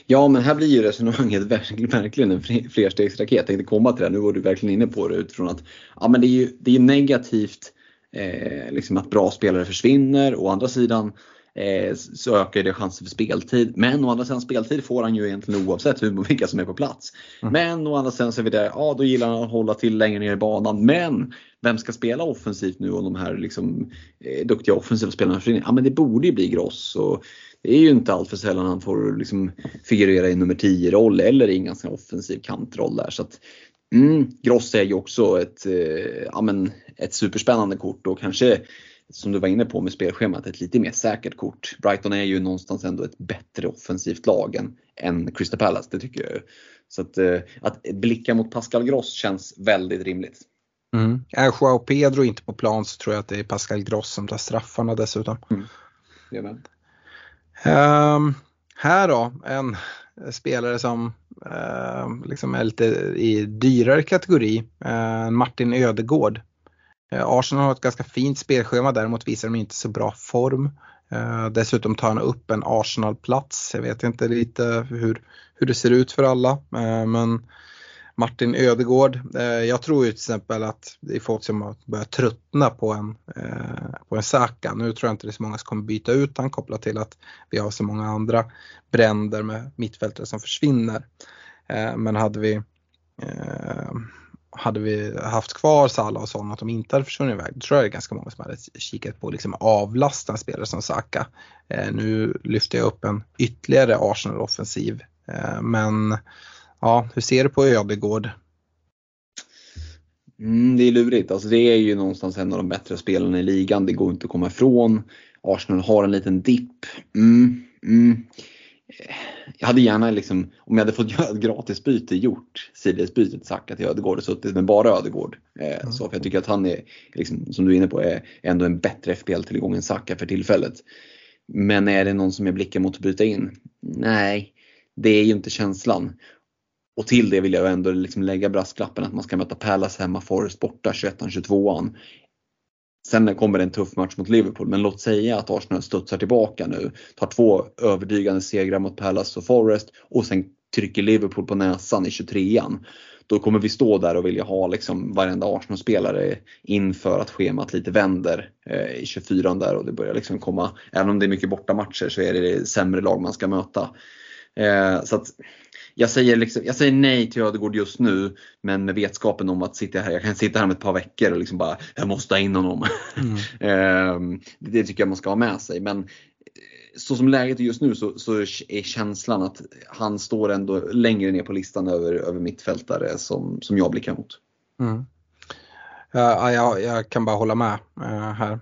Ja men här blir ju resonemanget [LAUGHS] verkligen, en flerstegsraket. Jag tänkte komma till det, nu var du verkligen inne på det utifrån att ja, men det är ju det är negativt eh, liksom att bra spelare försvinner. Å andra sidan eh, så ökar det chansen för speltid. Men å andra sidan speltid får han ju egentligen oavsett hur, [LAUGHS] vilka som är på plats. Mm. Men å andra sidan så är vi där, ja då gillar han att hålla till längre ner i banan. Men vem ska spela offensivt nu om de här liksom, eh, duktiga offensiva spelarna försvinner? Ja men det borde ju bli Gross. Och det är ju inte allt för sällan han får liksom figurera i nummer 10-roll eller i en ganska offensiv kantroll där. Så att, mm, Gross är ju också ett, eh, ja, men ett superspännande kort och kanske som du var inne på med spelschemat, ett lite mer säkert kort. Brighton är ju någonstans ändå ett bättre offensivt lag än, än Crystal Palace, det tycker jag. Så att, eh, att blicka mot Pascal Gross känns väldigt rimligt. Mm. Är Joao Pedro inte på plan så tror jag att det är Pascal Gross som tar straffarna dessutom. Mm. Um, här då, en spelare som uh, liksom är lite i dyrare kategori, uh, Martin Ödegård. Uh, Arsenal har ett ganska fint spelschema, däremot visar de inte så bra form. Eh, dessutom tar han upp en Arsenal-plats. Jag vet inte lite hur, hur det ser ut för alla, men Martin Ödegård. Eh, jag tror ju till exempel att det är folk som har börjat tröttna på en, eh, på en Saka. Nu tror jag inte det är så många som kommer byta ut han kopplat till att vi har så många andra bränder med mittfältare som försvinner. Eh, men hade vi eh, hade vi haft kvar Salah och sådana att de inte hade försvunnit iväg, då tror jag det är ganska många som hade kikat på liksom avlasta en spelare som Saka. Eh, nu lyfter jag upp en ytterligare Arsenal-offensiv, eh, men ja, hur ser du på Ödegård? Mm, det är lurigt. Alltså det är ju någonstans en av de bättre spelarna i ligan. Det går inte att komma ifrån. Arsenal har en liten dipp. Mm, mm. Jag hade gärna, liksom, om jag hade fått [LAUGHS] göra ett gratisbyte, gjort sidledsbytet Saka till Ödegård och suttit med bara Ödegård. Eh, mm. så för jag tycker att han är, liksom, som du är inne på, är ändå en bättre FPL-tillgång än Saka för tillfället. Men är det någon som jag blickar mot att bryta in? Nej, det är ju inte känslan. Och till det vill jag ändå liksom lägga brasklappen att man ska möta Palace hemma, Forest borta 21-22an. Sen kommer det en tuff match mot Liverpool, men låt säga att Arsenal studsar tillbaka nu, tar två övertygande segrar mot Palace och Forest och sen trycker Liverpool på näsan i 23an. Då kommer vi stå där och vilja ha liksom varenda Arsenal-spelare inför att schemat lite vänder eh, i 24an där och det börjar liksom komma, även om det är mycket bortamatcher så är det, det sämre lag man ska möta. Eh, så att jag säger, liksom, jag säger nej till Ödegård just nu men med vetskapen om att sitta här, jag kan sitta här om ett par veckor och liksom bara, jag måste ha in honom. Mm. [LAUGHS] Ehm, det tycker jag man ska ha med sig. Men eh, så som läget är just nu så, så, är känslan att han står ändå längre ner på listan över, över mittfältare som, som jag blickar mot. Mm. Uh, jag, jag, kan bara hålla med uh, här.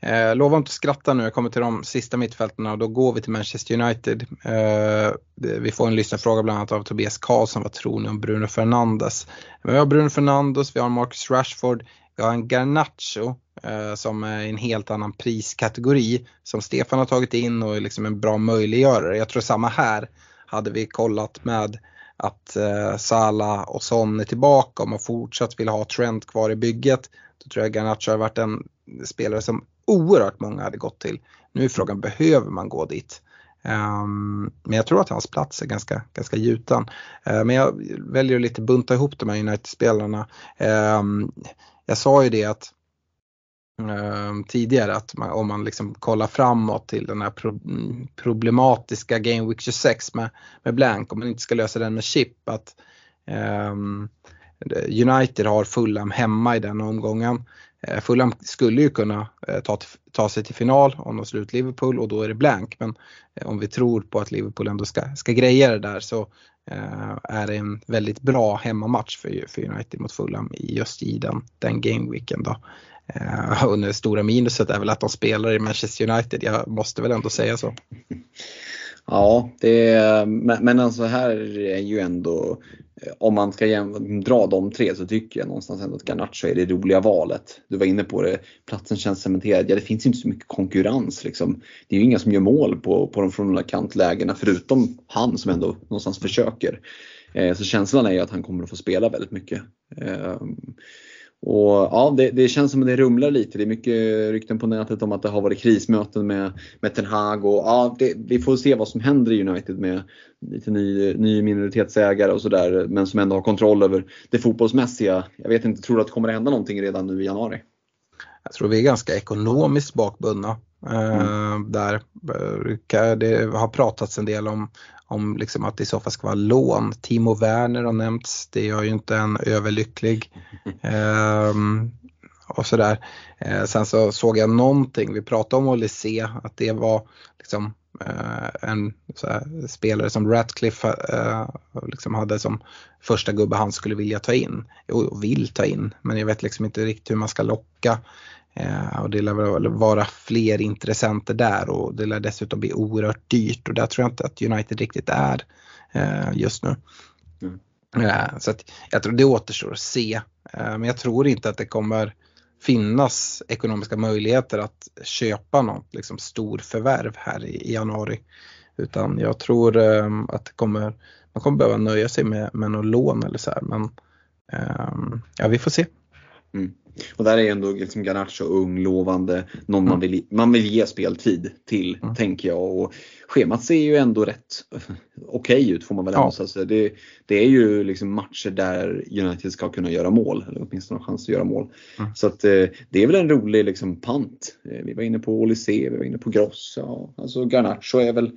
Eh, lova inte att skratta nu, jag kommer till de sista mittfältarna och då går vi till Manchester United. Eh, vi får en lyssnarfråga bland annat av Tobias Karlsson, vad tror ni om Bruno Fernandes? Vi har Bruno Fernandes, vi har Marcus Rashford, vi har en Garnacho eh, som är en helt annan priskategori som Stefan har tagit in och är liksom en bra möjliggörare. Jag tror samma här hade vi kollat med att eh, Salah och Son är tillbaka och man fortsatt vill ha Trent kvar i bygget. Då tror jag Garnacho har varit en spelare som oerhört många hade gått till. Nu är frågan, behöver man gå dit? Um, men jag tror att hans plats är ganska, ganska gjuten. Uh, ehm, men jag väljer att lite bunta ihop de här United-spelarna. Um, jag sa ju det att tidigare att man, om man liksom kollar framåt till den här pro, problematiska Game Week 26 med, med Blank, om man inte ska lösa den med chip, att United har Fulham hemma i den omgången. Eh, Fulham skulle ju kunna eh, ta, ta sig till final om de slår ut Liverpool och då är det blank. Men eh, om vi tror på att Liverpool ändå ska, ska greja det där så är det en väldigt bra hemmamatch för, för United mot Fulham just i den, den gameweeken. Då. Och det stora minuset är väl att de spelar i Manchester United, jag måste väl ändå säga så. [LAUGHS] Ja, det, men, men alltså här är ju ändå, Eh, om man ska dra de tre så tycker jag någonstans ändå att Garnacho är det roliga valet. Du var inne på det, platsen känns cementerad. Ja, det finns inte så mycket konkurrens liksom. Det är ju inga som gör mål på, på de från kantlägena förutom han som ändå någonstans försöker. Eh, så känslan är ju att han kommer att få spela väldigt mycket. Eh, och ja, det, det, känns som att det rumlar lite. Det är mycket rykten på nätet om att det har varit krismöten med, med Ten Hag och ja, det, vi får se vad som händer i United med lite ny, ny minoritetsägare och sådär men som ändå har kontroll över det fotbollsmässiga. Jag vet inte, tror du att det kommer att hända någonting redan nu i januari? Jag tror vi är ganska ekonomiskt bakbundna. Eh, mm. där det har pratats en del om, om liksom att det i så fall ska vara lån. Timo Werner har nämnts, det gör ju inte en överlycklig. Um, [LAUGHS] och sådär. Eh, sen så såg jag någonting, vi pratade om Olysee, att det var liksom eh, en här, spelare som Ratcliffe eh, liksom hade som första gubbe han skulle vilja ta in. Och vill ta in, men jag vet liksom inte riktigt hur man ska locka. Eh, och det lär vara fler intressenter där och det lär dessutom bli oerhört dyrt och där tror jag inte att United riktigt är eh, just nu. Mm. Eh, så att jag tror det återstår att se. Men jag tror inte att det kommer finnas ekonomiska möjligheter att köpa något liksom stor förvärv här i, januari. Utan jag tror att det kommer, man kommer behöva nöja sig med, med något lån eller så här. Men ja, vi får se. Mm. Och där är ändå liksom Garnacho ung, lovande, någon mm. man, vill, man vill ge speltid till, mm. tänker jag. Och schemat ser ju ändå rätt okej okay ut får man väl ändå ja. säga. Det, det är ju liksom matcher där United ska kunna göra mål, eller åtminstone ha chans att göra mål. Mm. Så att eh, det är väl en rolig liksom pant. Eh, vi var inne på Olysee, vi var inne på Gross. Ja, alltså Garnacho är väl,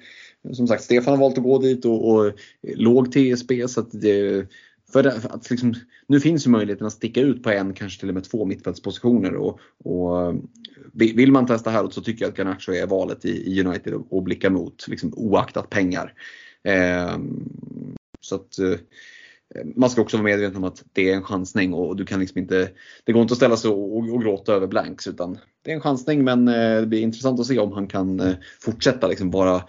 som sagt, Stefan har valt att gå dit och, och låg TSB så att det för att liksom, nu finns ju möjligheten att sticka ut på en, kanske till och med två mittfältspositioner. Och, och vill man testa här så tycker jag att Garnacho är valet i, United att blicka mot, liksom, oaktat pengar. Eh, så att eh, man ska också vara medveten om att det är en chansning och du kan liksom inte, det går inte att ställa sig och, och, och gråta över blanks utan det är en chansning men eh, det blir intressant att se om han kan eh, fortsätta liksom vara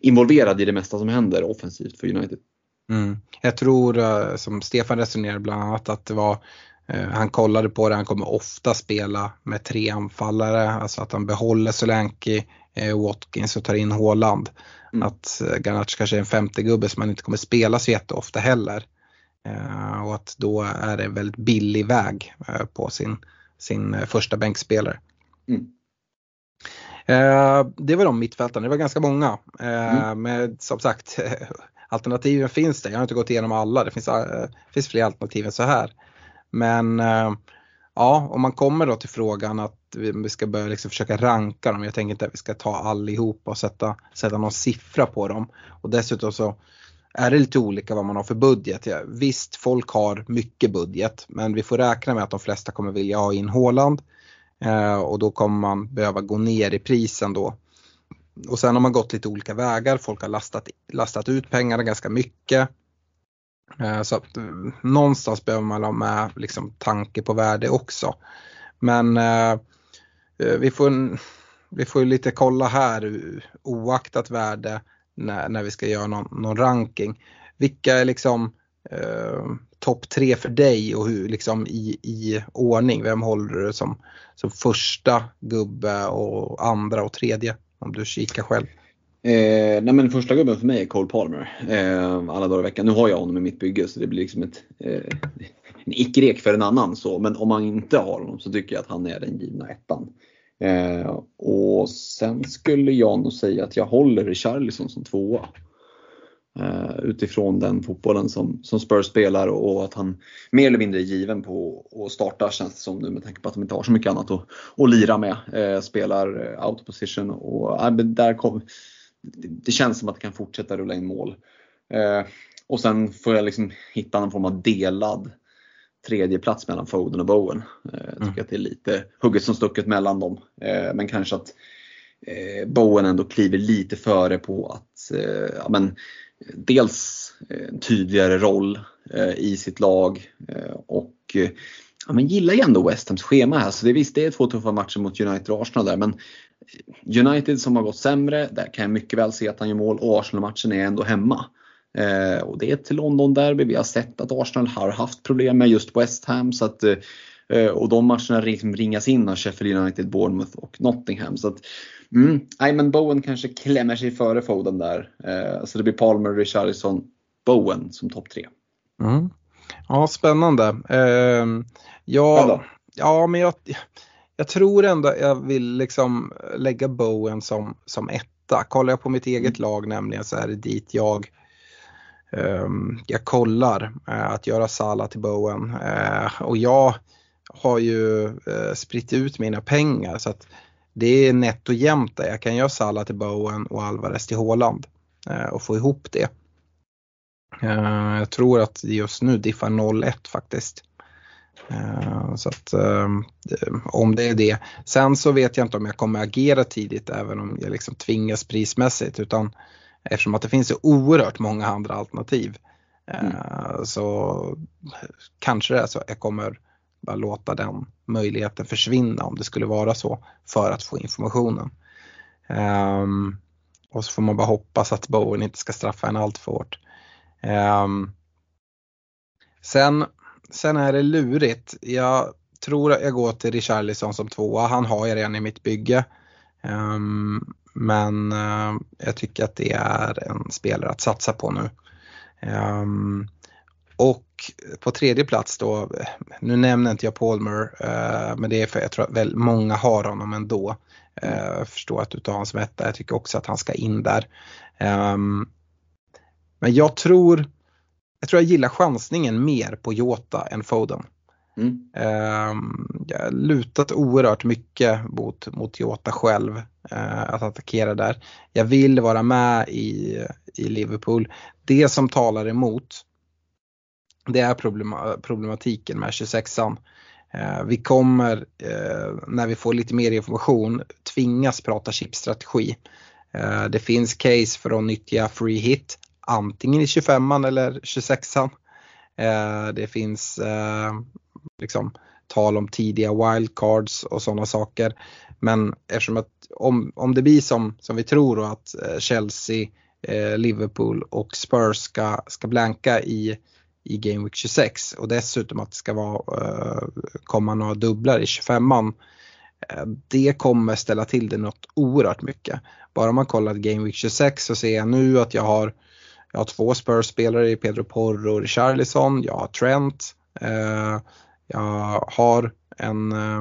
involverad i det mesta som händer offensivt för United. Mm. Jag tror eh, som Stefan resonerade bland annat att det var eh, han kollade på det, han kommer ofta spela med tre anfallare, alltså att han behåller Solanke, eh, Watkins och tar in Håland. Mm. Att Garnacho kanske är en femte gubbe som han inte kommer spela så jätteofta heller. Och att då är det en väldigt billig väg på sin, sin första bänkspelare. Mm. Det var de mittfältarna, det var ganska många. Mm. Men som sagt, [LAUGHS] alternativen finns det. Jag har inte gått igenom alla, det finns, äh, finns fler alternativ än så här. Men äh, ja, om man kommer då till frågan att vi, vi ska börja liksom försöka ranka dem. Jag tänker inte att vi ska ta allihopa och sätta, sätta någon siffra på dem. Och dessutom så är det lite olika vad man har för budget. Ja, visst, folk har mycket budget men vi får räkna med att de flesta kommer vilja ha in Håland. Eh, och då kommer man behöva gå ner i prisen då och sen har man gått lite olika vägar, folk har lastat, lastat ut pengarna ganska mycket. Eh, så att eh, någonstans behöver man ha med liksom tanke på värde också. Men eh, vi, får, vi får lite kolla här oaktat värde när, när vi ska göra någon, någon ranking. Vilka är liksom eh, topp tre för dig och hur liksom i, i ordning? Vem håller du som, som första gubbe och andra och tredje? Om du kikar själv. Eh, nej men första gubben för mig är Cole Palmer. Eh, alla dagar i veckan. Nu har jag honom i mitt bygge så det blir liksom ett, eh, en icke-rek för en annan. Så. Men om man inte har honom så tycker jag att han är den givna ettan. Eh, och sen skulle jag nog säga att jag håller Richarlison som tvåa. Eh, utifrån den fotbollen som, som Spurs spelar och att han mer eller mindre är given på att starta känns det som nu med tanke på att de inte har så mycket annat att, att lira med. Eh, spelar out of position och eh, där kom, det känns som att det kan fortsätta rulla in mål. Eh, och sen får jag liksom hitta någon form av delad tredje plats mellan Foden och Bowen. Eh, jag tycker mm. att det är lite hugget som stucket mellan dem. Eh, men kanske att eh, Bowen ändå kliver lite före på att eh, ja, men, dels en tydligare roll eh, i sitt lag eh, och ja, men gillar ju ändå West Hams schema här. Så det, visst, det är två tuffa matcher mot United och Arsenal där. Men United som har gått sämre, där kan jag mycket väl se att han gör mål och Arsenal-matchen är ändå hemma. Eh, och det är ett London-derby. Vi har sett att Arsenal har haft problem med just West Ham. Så att, eh, och de matcherna liksom ringas in av Sheffield United, Bournemouth och Nottingham. Så att, mm, men Bowen kanske klämmer sig före Foden där. Eh, så det blir Palmer, Richarlison, Bowen som topp tre. Mm. Ja, spännande. Eh, ja, ja, men jag, jag tror ändå jag vill liksom lägga Bowen som, som etta. Kollar jag på mitt eget mm. lag nämligen så är det dit jag um, jag kollar uh, att göra Sala till Bowen. Uh, och jag har ju uh, spritt ut mina pengar så att det är nätt och jämnt där. Jag kan göra Sala till Bowen och Alvarez till Håland och få ihop det. Jag tror att just nu diffar 0-1 faktiskt. Eh, så att eh, om det är det. Sen så vet jag inte om jag kommer agera tidigt även om jag liksom tvingas prismässigt utan eftersom att det finns så oerhört många andra alternativ. Eh, mm. Så kanske det är så jag kommer bara låta den möjligheten försvinna om det skulle vara så för att få informationen. Um, och så får man bara hoppas att Bowen inte ska straffa en allt för hårt. Um, sen sen är det lurigt. Jag tror att jag går till Richarlison som tvåa. Han har jag redan i mitt bygge. Um, men uh, jag tycker att det är en spelare att satsa på nu. Um, och på tredje plats då, nu nämner inte jag Palmer, uh, men det är för jag tror att väl många har honom ändå. Uh, jag förstår att du tar honom som etta, jag tycker också att han ska in där. Um, men jag tror jag tror jag gillar chansningen mer på Jota än Foden. Mm. Um, jag har lutat oerhört mycket mot, mot Jota själv uh, att attackera där. Jag vill vara med i, i Liverpool. Det som talar emot det är problema, problematiken med 26an. Eh, vi kommer eh, när vi får lite mer information tvingas prata chipstrategi. Eh, det finns case för att nyttja free hit antingen i 25an eller 26an. Det finns liksom tal om tidiga wildcards och sådana saker. Men eftersom att om, om det blir som, som vi tror att Chelsea, Liverpool och Spurs ska, ska blanka i, i Game Week 26 och dessutom att det ska vara, eh, komma några dubblar i 25an. Eh, det kommer ställa till det något oerhört mycket. Bara om man kollar Game Week 26 så ser jag nu att jag har jag har två Spurs-spelare i Pedro Porro och Richarlison. Jag har Trent. Eh, jag har en, eh,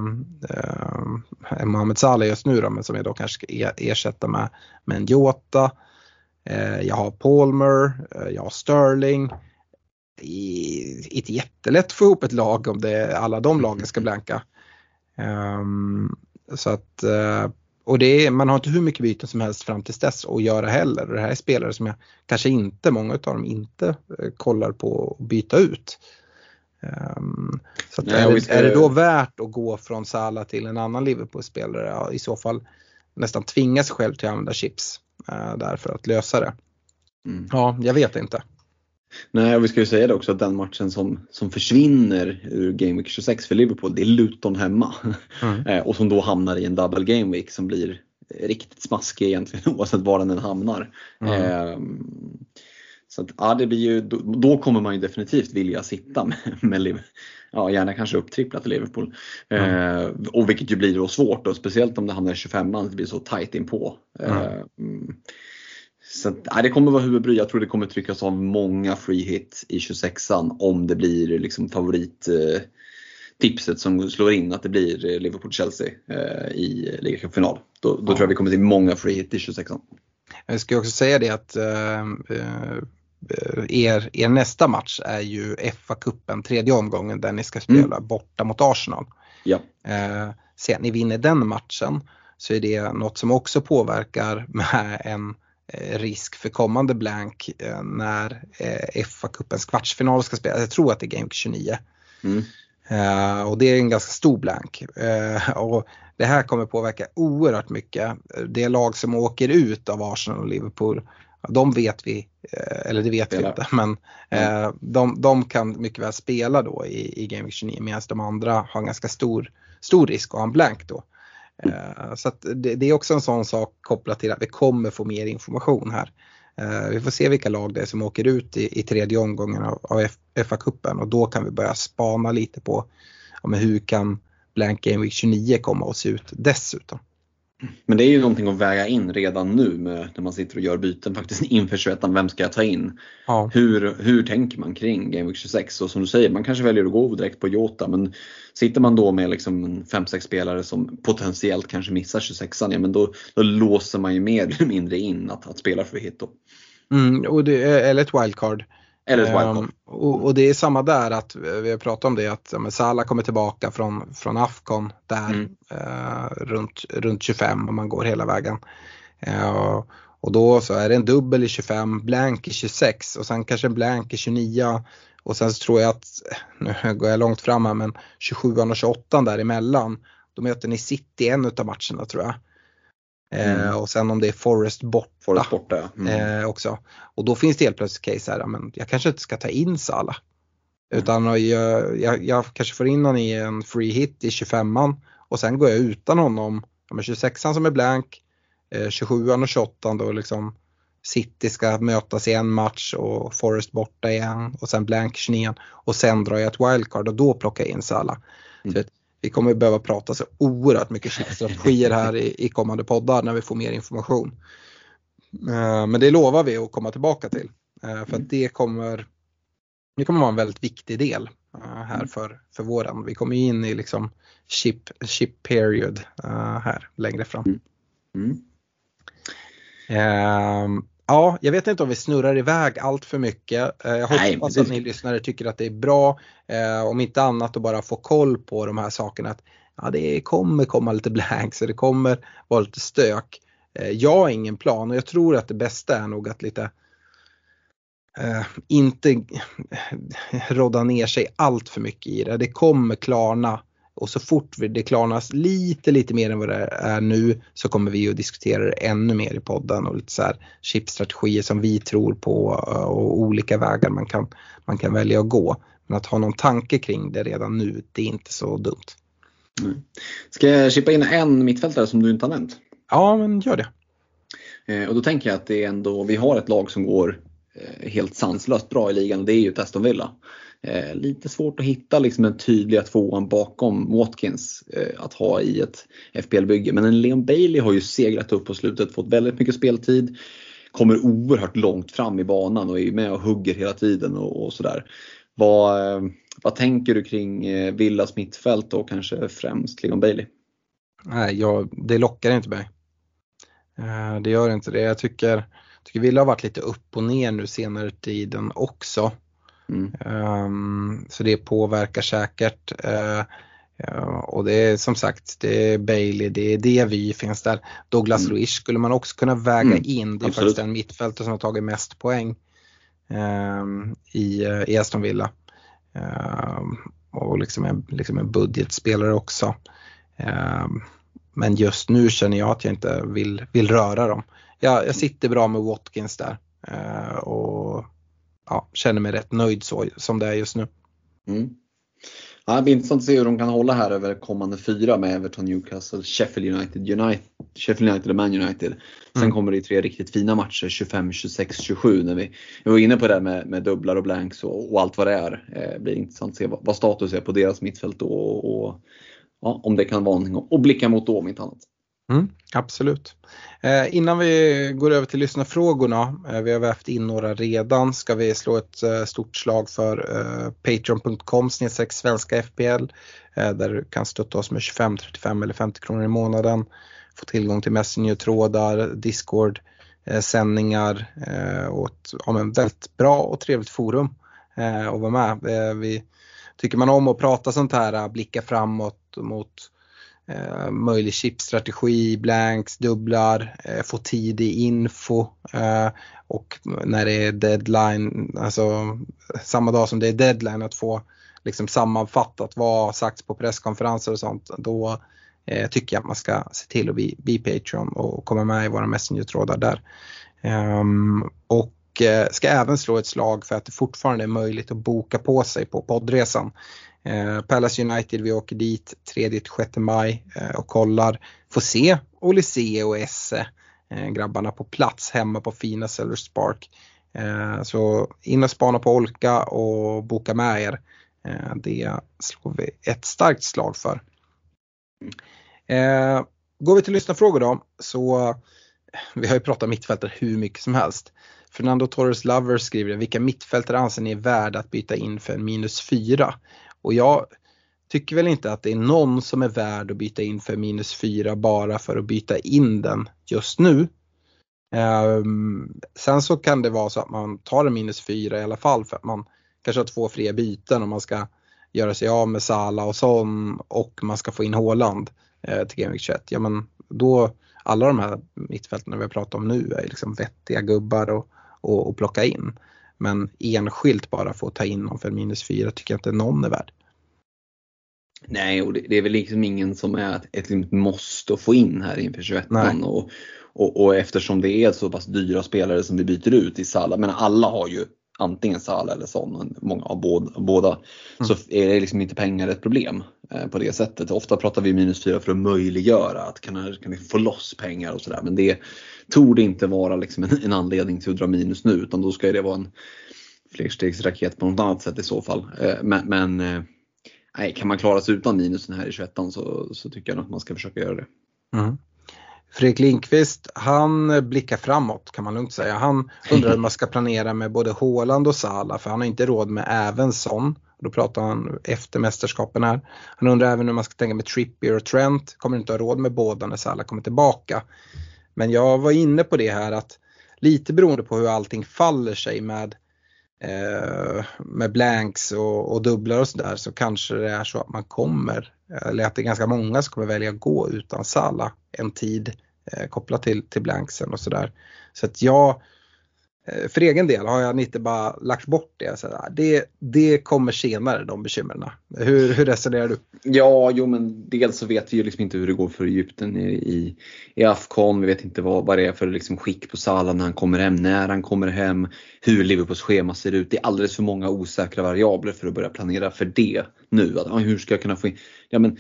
en Mohamed Salah just nu då, men som jag då kanske ska ersätta med, med en Jota. Eh, jag har Palmer, eh, jag har Sterling. I, inte jättelätt att få ihop ett lag om det, alla de lagen ska blanka. Um, så att uh, och det är, man har inte hur mycket byten som helst fram till dess att göra heller. Och det här är spelare som jag kanske inte, många av dem inte eh, kollar på att byta ut. Um, så Nej, är, det, är, det, då värt att gå från Salah till en annan Liverpool-spelare? Ja, I så fall nästan tvinga sig själv till att använda chips uh, där för att lösa det. Mm. Ja, jag vet inte. Nej, och vi ska ju säga det också att den matchen som, som försvinner ur Game Week 26 för Liverpool, det är Luton hemma. Mm. [LAUGHS] Eh, och som då hamnar i en double Game Week som blir riktigt smaskig egentligen [LAUGHS] oavsett var den än hamnar. Mm. Eh, så att, ja, det blir ju, då, då, kommer man ju definitivt vilja sitta [LAUGHS] med, med ja, gärna kanske upptripplat i Liverpool. Mm. Eh, och vilket ju blir då svårt, och speciellt om det hamnar i 25 man, det blir så tight inpå. Mm. Eh, mm. Så ja, det kommer vara huvudbry. Jag tror det kommer tryckas av många free hit i 26an om det blir liksom favorittipset som slår in att det blir Liverpool-Chelsea eh, i ligacupfinal. Då, då ja. tror jag vi kommer se många free hit i 26an. Jag ska också säga det att eh, er, er nästa match är ju FA-cupen, tredje omgången där ni ska spela mm. borta mot Arsenal. Ja. Eh, sen ni vinner den matchen så är det något som också påverkar med en eh, risk för kommande blank eh, när eh, FA-cupens kvartsfinal ska spelas. Jag tror att det är Game 29. Mm. Uh, och det är en ganska stor blank. Uh, och det här kommer påverka oerhört mycket. Det lag som åker ut av Arsenal och Liverpool, de vet vi, uh, eller det vet spela. vi inte, men mm. de, de, kan mycket väl spela då i, i Game Week 29 medan de andra har en ganska stor, stor risk att ha en blank då. Eh, så det, det, är också en sån sak kopplat till att vi kommer få mer information här. Eh, vi får se vilka lag det är som åker ut i, i tredje omgången av, av FA-cupen och då kan vi börja spana lite på ja, hur kan Blank Game Week 29 komma att se ut dessutom. Men det är ju någonting att väga in redan nu med, när man sitter och gör byten faktiskt [LAUGHS] inför 21 Vem ska jag ta in? Ja. Hur, hur tänker man kring Game Week 26? Och som du säger, man kanske väljer att gå direkt på Jota men sitter man då med liksom 5-6 spelare som potentiellt kanske missar 26an, ja men då, då låser man ju mer eller mindre in att, att spela för hit då. Mm, och det, eller ett wildcard. Eller ett wildcard. Um, och, och, det är samma där att vi har pratat om det att ja, Salah kommer tillbaka från, från Afcon där mm. uh, runt, runt 25 om man går hela vägen. Uh, och då så är det en dubbel i 25, blank i 26 och sen kanske en blank i 29 och sen så tror jag att, nu går jag långt fram här men 27 och 28 däremellan, då möter ni City en av matcherna tror jag. Eh, mm. och sen om det är Forest borta, Forest borta mm. eh, också. Och då finns det helt plötsligt case här, men jag kanske inte ska ta in Sala. Mm. Utan jag, jag, jag, kanske får in honom i en free hit i 25an och sen går jag utan honom. Ja, 26an som är blank, eh, 27an och 28an då liksom City ska mötas i en match och Forest borta igen och sen blank 29 och sen drar jag ett wildcard och då plockar jag in Sala. Mm vi kommer behöva prata så oerhört mycket [LAUGHS] strategier här i, i kommande poddar när vi får mer information. Eh, men det lovar vi att komma tillbaka till. Eh, för att det kommer, det kommer vara en väldigt viktig del eh, här för, för våren. Vi kommer in i liksom chip, chip period här längre fram. Mm. Ja, jag vet inte om vi snurrar iväg allt för mycket. Eh, jag hoppas Nej, att ni lyssnare tycker att det är bra. Eh, om inte annat att bara få koll på de här sakerna. Att, ja, det kommer komma lite blanks och det kommer vara lite stök. Eh, jag har ingen plan och jag tror att det bästa är nog att lite Uh, inte [LAUGHS] rodda ner sig allt för mycket i det. Det kommer klarna och så fort det klarnas lite, lite mer än vad det är nu så kommer vi att diskutera det ännu mer i podden och lite så här chipstrategier som vi tror på eh, och olika vägar man kan, man kan välja att gå. Men att ha någon tanke kring det redan nu, det är inte så dumt. Mm. Ska jag chippa in en mittfältare som du inte har nämnt? Ja, men gör det. Eh, och då tänker jag att det är ändå, vi har ett lag som går eh, helt sanslöst bra i ligan och det är ju Aston Villa. Eh, lite svårt att hitta liksom den tydliga tvåan bakom Watkins eh, att ha i ett FPL-bygge. Men en Leon Bailey har ju seglat upp på slutet, fått väldigt mycket speltid. Kommer oerhört långt fram i banan och är med och hugger hela tiden och, och sådär. Vad, eh, vad tänker du kring eh, Villas mittfält och kanske främst Leon Bailey? Nej, jag, det lockar inte mig. Eh, det gör inte det. Jag tycker, tycker Villa har varit lite upp och ner nu senare tiden också. Mm. Um, så det påverkar säkert. Uh, uh, och det är som sagt, det är Bailey, det är Devi finns där. Douglas mm. Luiz skulle man också kunna väga mm. in. Det är Absolut. faktiskt den mittfältare som har tagit mest poäng um, i, i Aston Villa. Um, och liksom en, liksom en budgetspelare också. men just nu känner jag att jag inte vill, vill röra dem. Jag, jag sitter bra med Watkins där. och ja, känner mig rätt nöjd så som det är just nu. Mm. Ja, det blir intressant att se hur de kan hålla här över kommande fyra med Everton, Newcastle, Sheffield United, United Sheffield United och Man United. Sen mm. kommer det tre riktigt fina matcher 25, 26, 27 när vi, vi var inne på det där med, med dubblar och blanks och, och allt vad det är. Det eh, blir intressant att se vad, vad, status är på deras mittfält och, och ja, om det kan vara någonting att blicka mot då om inte annat. Mm, absolut. Eh, innan vi går över till lyssnarfrågorna, eh, vi har vävt in några redan, ska vi slå ett eh, stort slag för eh, patreon.com svenska FPL eh, där du kan stötta oss med 25, 35 eller 50 kronor i månaden. Få tillgång till Messenger-trådar, Discord-sändningar eh, eh, och ett ja, men väldigt bra och trevligt forum eh, att vara med. Eh, vi, tycker man om att prata sånt här, eh, blicka framåt mot eh, möjlig chipstrategi, blanks, dubblar, eh, få tidig info eh, och när det är deadline, alltså samma dag som det är deadline att få liksom sammanfattat vad har sagts på presskonferenser och sånt. Då eh, tycker jag att man ska se till att bli, bli Patreon och komma med i våra Messenger-trådar där. Um, och eh, ska även slå ett slag för att det fortfarande är möjligt att boka på sig på poddresan. Eh, Palace United, vi åker dit 3-6 maj eh, och kollar, får se Olise och Esse, eh, grabbarna på plats hemma på fina Sellers Park. Eh, så in och spana på Olka och boka med er. Eh, det slår vi ett starkt slag för. Eh, går vi till lyssnarfrågor då så eh, vi har ju pratat mittfältare hur mycket som helst. Fernando Torres Lover skriver vilka mittfältare anser ni är värda att byta in för en minus 4? Och jag tycker väl inte att det är någon som är värd att byta in för minus 4 bara för att byta in den just nu. Um, sen så kan det vara så att man tar en minus 4 i alla fall för att man kanske har två fria byten och man ska göra sig av med Sala och Son och man ska få in Håland eh, till Game 21. Ja men då, alla de här mittfälten vi har pratat om nu är liksom vettiga gubbar och, och, och plocka in. Men enskilt bara få ta in någon för minus 4 tycker jag inte någon är värd. Nej, och det, det är väl liksom ingen som är ett, ett måste att få in här inför 21 och, och, och eftersom det är så pass dyra spelare som vi byter ut i Salah, men alla har ju antingen Salah eller Son, många av båda, båda mm. så är det liksom inte pengar ett problem eh, på det sättet. Ofta pratar vi minus 4 för att möjliggöra att kan, kan vi få loss pengar och sådär men det torde inte vara liksom en, en, anledning till att dra minus nu utan då ska det vara en flerstegsraket på något annat sätt i så fall. Eh, men, men eh, nej, kan man klara sig utan minusen här i 21 så, så tycker jag att man ska försöka göra det. Mm. Fredrik Lindqvist, han blickar framåt kan man lugnt säga. Han undrar hur man ska planera med både Håland och Sala för han har inte råd med även sån. Då pratar han efter mästerskapen här. Han undrar även hur man ska tänka med Trippier och Trent. Kommer inte ha råd med båda när Salah kommer tillbaka. Men jag var inne på det här att lite beroende på hur allting faller sig med Eh, med blanks och, och dubblar och sådär så kanske det är så att man kommer, eller att det är ganska många som kommer välja att gå utan Sala en tid eh, kopplat till, till blanksen och sådär. Så att jag, eh, för egen del har jag inte bara lagt bort det. Så det, det kommer senare de bekymren. Hur, hur resonerar du? Ja, jo men dels så vet vi ju liksom inte hur det går för Egypten i, i, i Afcon. Vi vet inte vad, vad det är för liksom skick på Salah när han kommer hem, när han kommer hem, hur Liverpools schema ser ut. Det är alldeles för många osäkra variabler för att börja planera för det nu. Att, hur ska jag kunna få in, ja men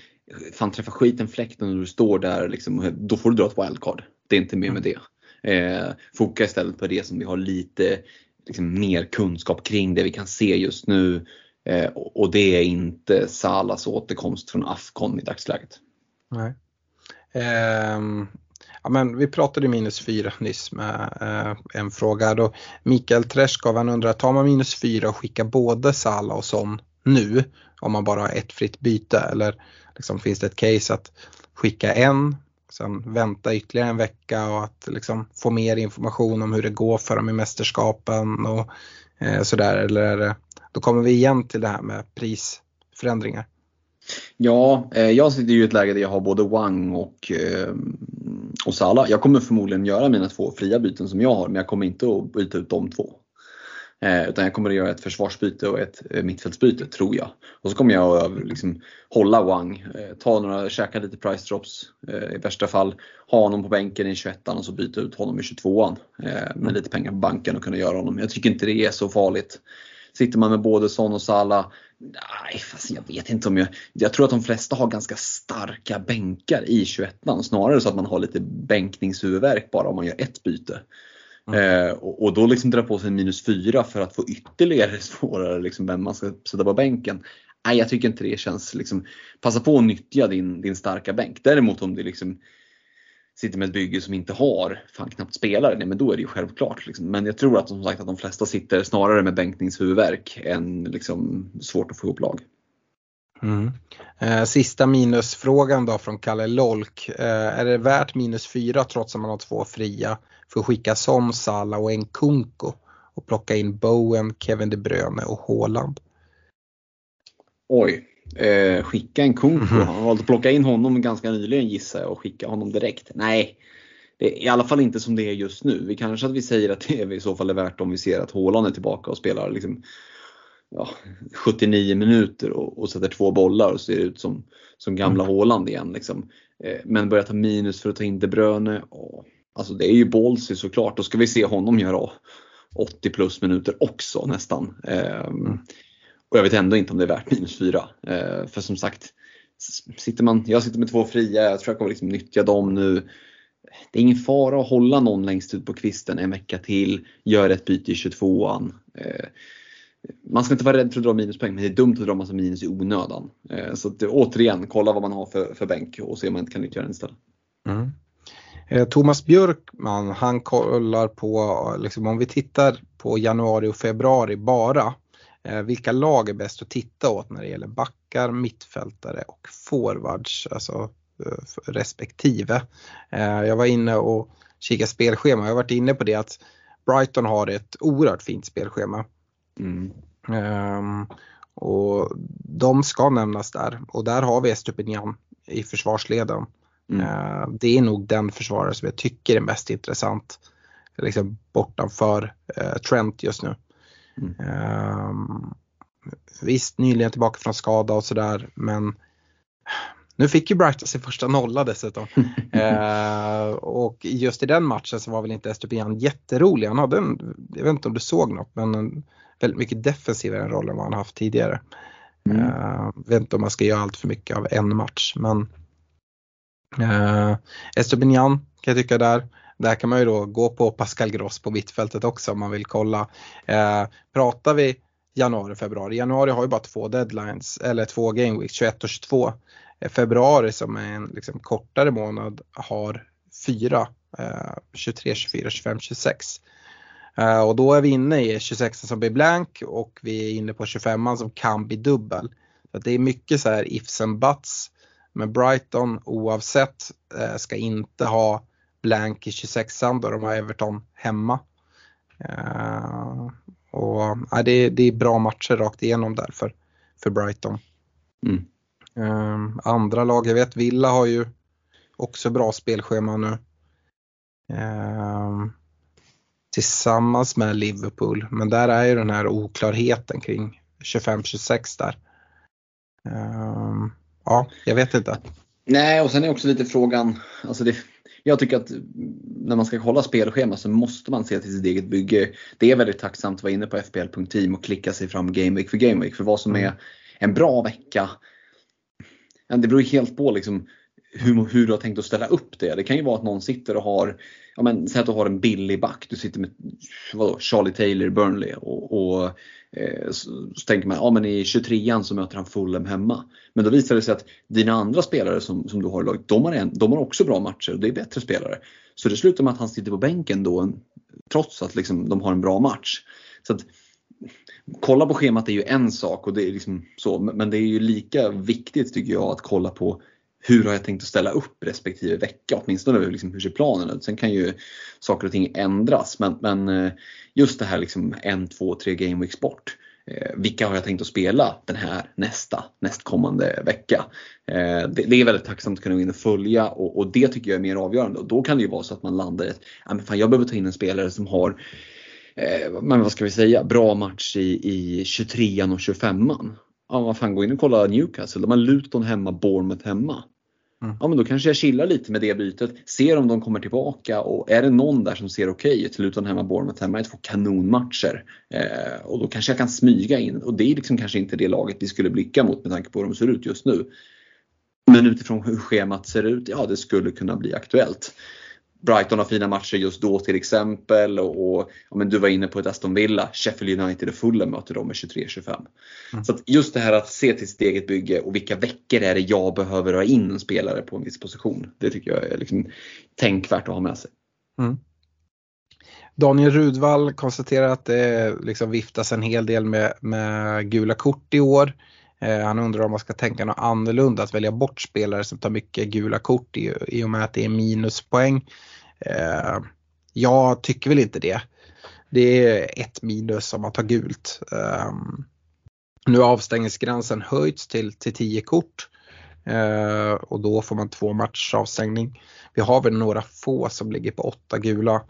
fan träffa skiten fläkten när du står där, liksom, då får du dra ett wildcard. Det är inte mer med det. Eh, foka istället på det som vi har lite liksom, mer kunskap kring, det vi kan se just nu. Eh, och det är inte Salas återkomst från Afcon i dagsläget. Nej. Eh, ja, men vi pratade minus 4 nyss med eh, en fråga. Då Mikael Träskov han undrar, tar man minus 4 och skickar både Sala och Son nu om man bara har ett fritt byte eller liksom, finns det ett case att skicka en, sen vänta ytterligare en vecka och att liksom, få mer information om hur det går för dem i mästerskapen och eh, sådär. Eller då kommer vi igen till det här med prisförändringar. Ja, eh, jag sitter ju i ett läge där jag har både Wang och, eh, och Sala. Jag kommer förmodligen göra mina två fria byten som jag har men jag kommer inte att byta ut de två. Eh, utan jag kommer att göra ett försvarsbyte och ett eh, mittfältsbyte, tror jag. Och så kommer jag att liksom, hålla Wang, eh, ta några, käka lite price drops i värsta fall. Ha honom på bänken i 21 och så byta ut honom i 22an. Med mm. lite pengar på banken och kunna göra honom. Jag tycker inte det är så farligt. Sitter man med både Son och Salah, nej fast jag vet inte om jag, jag tror att de flesta har ganska starka bänkar i 21 snarare så att man har lite bänkningshuvudvärk bara om man gör ett byte. Mm. Eh, och, och, då liksom dra på sig minus 4 för att få ytterligare [LAUGHS] svårare liksom vem man ska sätta på bänken. Nej, jag tycker inte det känns liksom, passa på att nyttja din, din starka bänk. Däremot om du liksom sitter med ett bygge som inte har fan knappt spelare, nej men då är det ju självklart. Liksom. Men jag tror att som sagt att de flesta sitter snarare med bänkningshuvudvärk än liksom svårt att få ihop lag. Mm. Eh, sista minusfrågan då från Kalle Lolk. Eh, är det värt minus fyra trots att man har två fria för att skicka Son, Salah och en Kunko och plocka in Bowen, Kevin De Bruyne och Haaland? Oj, eh, skicka en Kunko. Mhm. Han valde att plocka in honom ganska nyligen gissar jag och skicka honom direkt. Nej, det är i alla fall inte som det är just nu. Vi kanske att vi säger att det i så fall är värt om vi ser att Haaland är tillbaka och spelar liksom, ja, 79 minuter och, och sätter två bollar och ser ut som, som gamla Haaland igen. Liksom. Eh, men börjar ta minus för att ta in De Bruyne. Och, alltså det är ju ballsy såklart. Då ska vi se honom göra 80 plus minuter också nästan. Ehm, och jag vet ändå inte om det är värt minus 4. Eh, för som sagt, sitter man, jag sitter med två fria, jag tror jag kommer liksom nyttja dem nu. Det är ingen fara att hålla någon längst ut på kvisten en vecka till, göra ett byte i 22an. Eh, man ska inte vara rädd för att dra minuspoäng, men det är dumt att dra massa minus i onödan. Eh, så att, återigen, kolla vad man har för, för bänk och se om man inte kan nyttja den istället. Mm. Eh, Thomas Björkman han kollar på, liksom, om vi tittar på januari och februari bara, eh, vilka lag är bäst att titta åt när det gäller backar, mittfältare och forwards, alltså eh, respektive. Eh, jag var inne och kikade spelschema, jag har varit inne på det att Brighton har ett oerhört fint spelschema. Mm. Ehm, och de ska nämnas där och där har vi Estupinian i försvarsleden. Mm. Eh, det är nog den försvarare som jag tycker är mest intressant liksom bortanför eh, Trent just nu. Mm. Ehm, visst, nyligen tillbaka från skada och sådär men nu fick ju Brighton sin första nolla dessutom. [LAUGHS] eh, och just i den matchen så var väl inte Estupinian jätterolig. Han hade en, jag vet inte om du såg något, men en väldigt mycket defensivare roll än vad han haft tidigare. Mm. Eh, vet inte om man ska göra allt för mycket av en match men eh, Estupinian kan jag tycka där. Där kan man ju då gå på Pascal Gross på mittfältet också om man vill kolla. Eh, pratar vi januari, februari. Januari har ju bara två deadlines eller två game weeks, 21 och 22. Februari som är en liksom, kortare månad har fyra, eh, 23, 24, 25, 26. Eh, och då är vi inne i 26 som blir blank och vi är inne på 25 som kan bli dubbel. Så att det är mycket så här ifs and buts. Men Brighton oavsett eh, ska inte ha blank i 26an då de har Everton hemma. Eh, och ja, det, är, det är bra matcher rakt igenom där för, för Brighton. Mm. Eh, andra lag, jag vet Villa har ju också bra spelschema nu. Eh, tillsammans med Liverpool, men där är ju den här oklarheten kring 25-26 där. Eh, ja, jag vet inte. Nej, och sen är också lite frågan, alltså det, jag tycker att när man ska kolla spelschema så måste man se till sitt eget bygge. Det är väldigt tacksamt att vara inne på fpl.team och klicka sig fram game week för game week. För vad som är en bra vecka, ja, det beror ju helt på liksom hur, hur du har tänkt att ställa upp det. Det kan ju vara att någon sitter och har, ja men säg att du har en billig back. Du sitter med vadå, Charlie Taylor, Burnley och, och eh, så, så tänker man, ja men i 23an så möter han Fulham hemma. Men då visar det sig att dina andra spelare som, som du har i laget, de har, en, de har också bra matcher och det är bättre spelare. Så det slutar med att han sitter på bänken då trots att liksom, de har en bra match. Så att, kolla på schemat är ju en sak och det är liksom så, men det är ju lika viktigt tycker jag att kolla på hur har jag tänkt att ställa upp respektive vecka? Åtminstone liksom, hur ser planen ut? Sen kan ju saker och ting ändras men, men eh, just det här liksom en, två, tre game weeks bort. Eh, vilka har jag tänkt att spela den här nästa, nästkommande vecka? Eh, det, det, är väldigt tacksamt att kunna gå in och följa och, och, det tycker jag är mer avgörande. Och då kan det ju vara så att man landar i att ah, men fan, jag behöver ta in en spelare som har eh, men vad ska vi säga, bra match i, i 23an och 25an. Ja, vad fan, gå in och kolla Newcastle. De har Luton hemma, Bournemouth hemma. Mm. Ja men då kanske jag chillar lite med det bytet, ser om de kommer tillbaka och är det någon där som ser okej ut, Luton hemma, Bournemouth hemma, är två kanonmatcher. Eh, och då kanske jag kan smyga in och det är liksom kanske inte det laget vi skulle blicka mot med tanke på hur de ser ut just nu. Men utifrån hur schemat ser ut, ja det skulle kunna bli aktuellt. Brighton har fina matcher just då till exempel och, och ja, men du var inne på ett Aston Villa, Sheffield United och Fulham möter de med 23-25. Mm. Så just det här att se till sitt eget bygge och vilka veckor är det jag behöver ha in en spelare på en viss position. Det tycker jag är liksom tänkvärt att ha med sig. Mm. Daniel Rudvall konstaterar att det liksom viftas en hel del med, med gula kort i år. Eh, han undrar om man ska tänka något annorlunda, att välja bort spelare som tar mycket gula kort i, i och med att det är minuspoäng. Eh, jag tycker väl inte det. Det är ett minus om man tar gult. Eh, nu har avstängningsgränsen höjts till, till 10 kort. Eh, och då får man två matchers avstängning. Vi har väl några få som ligger på åtta gula.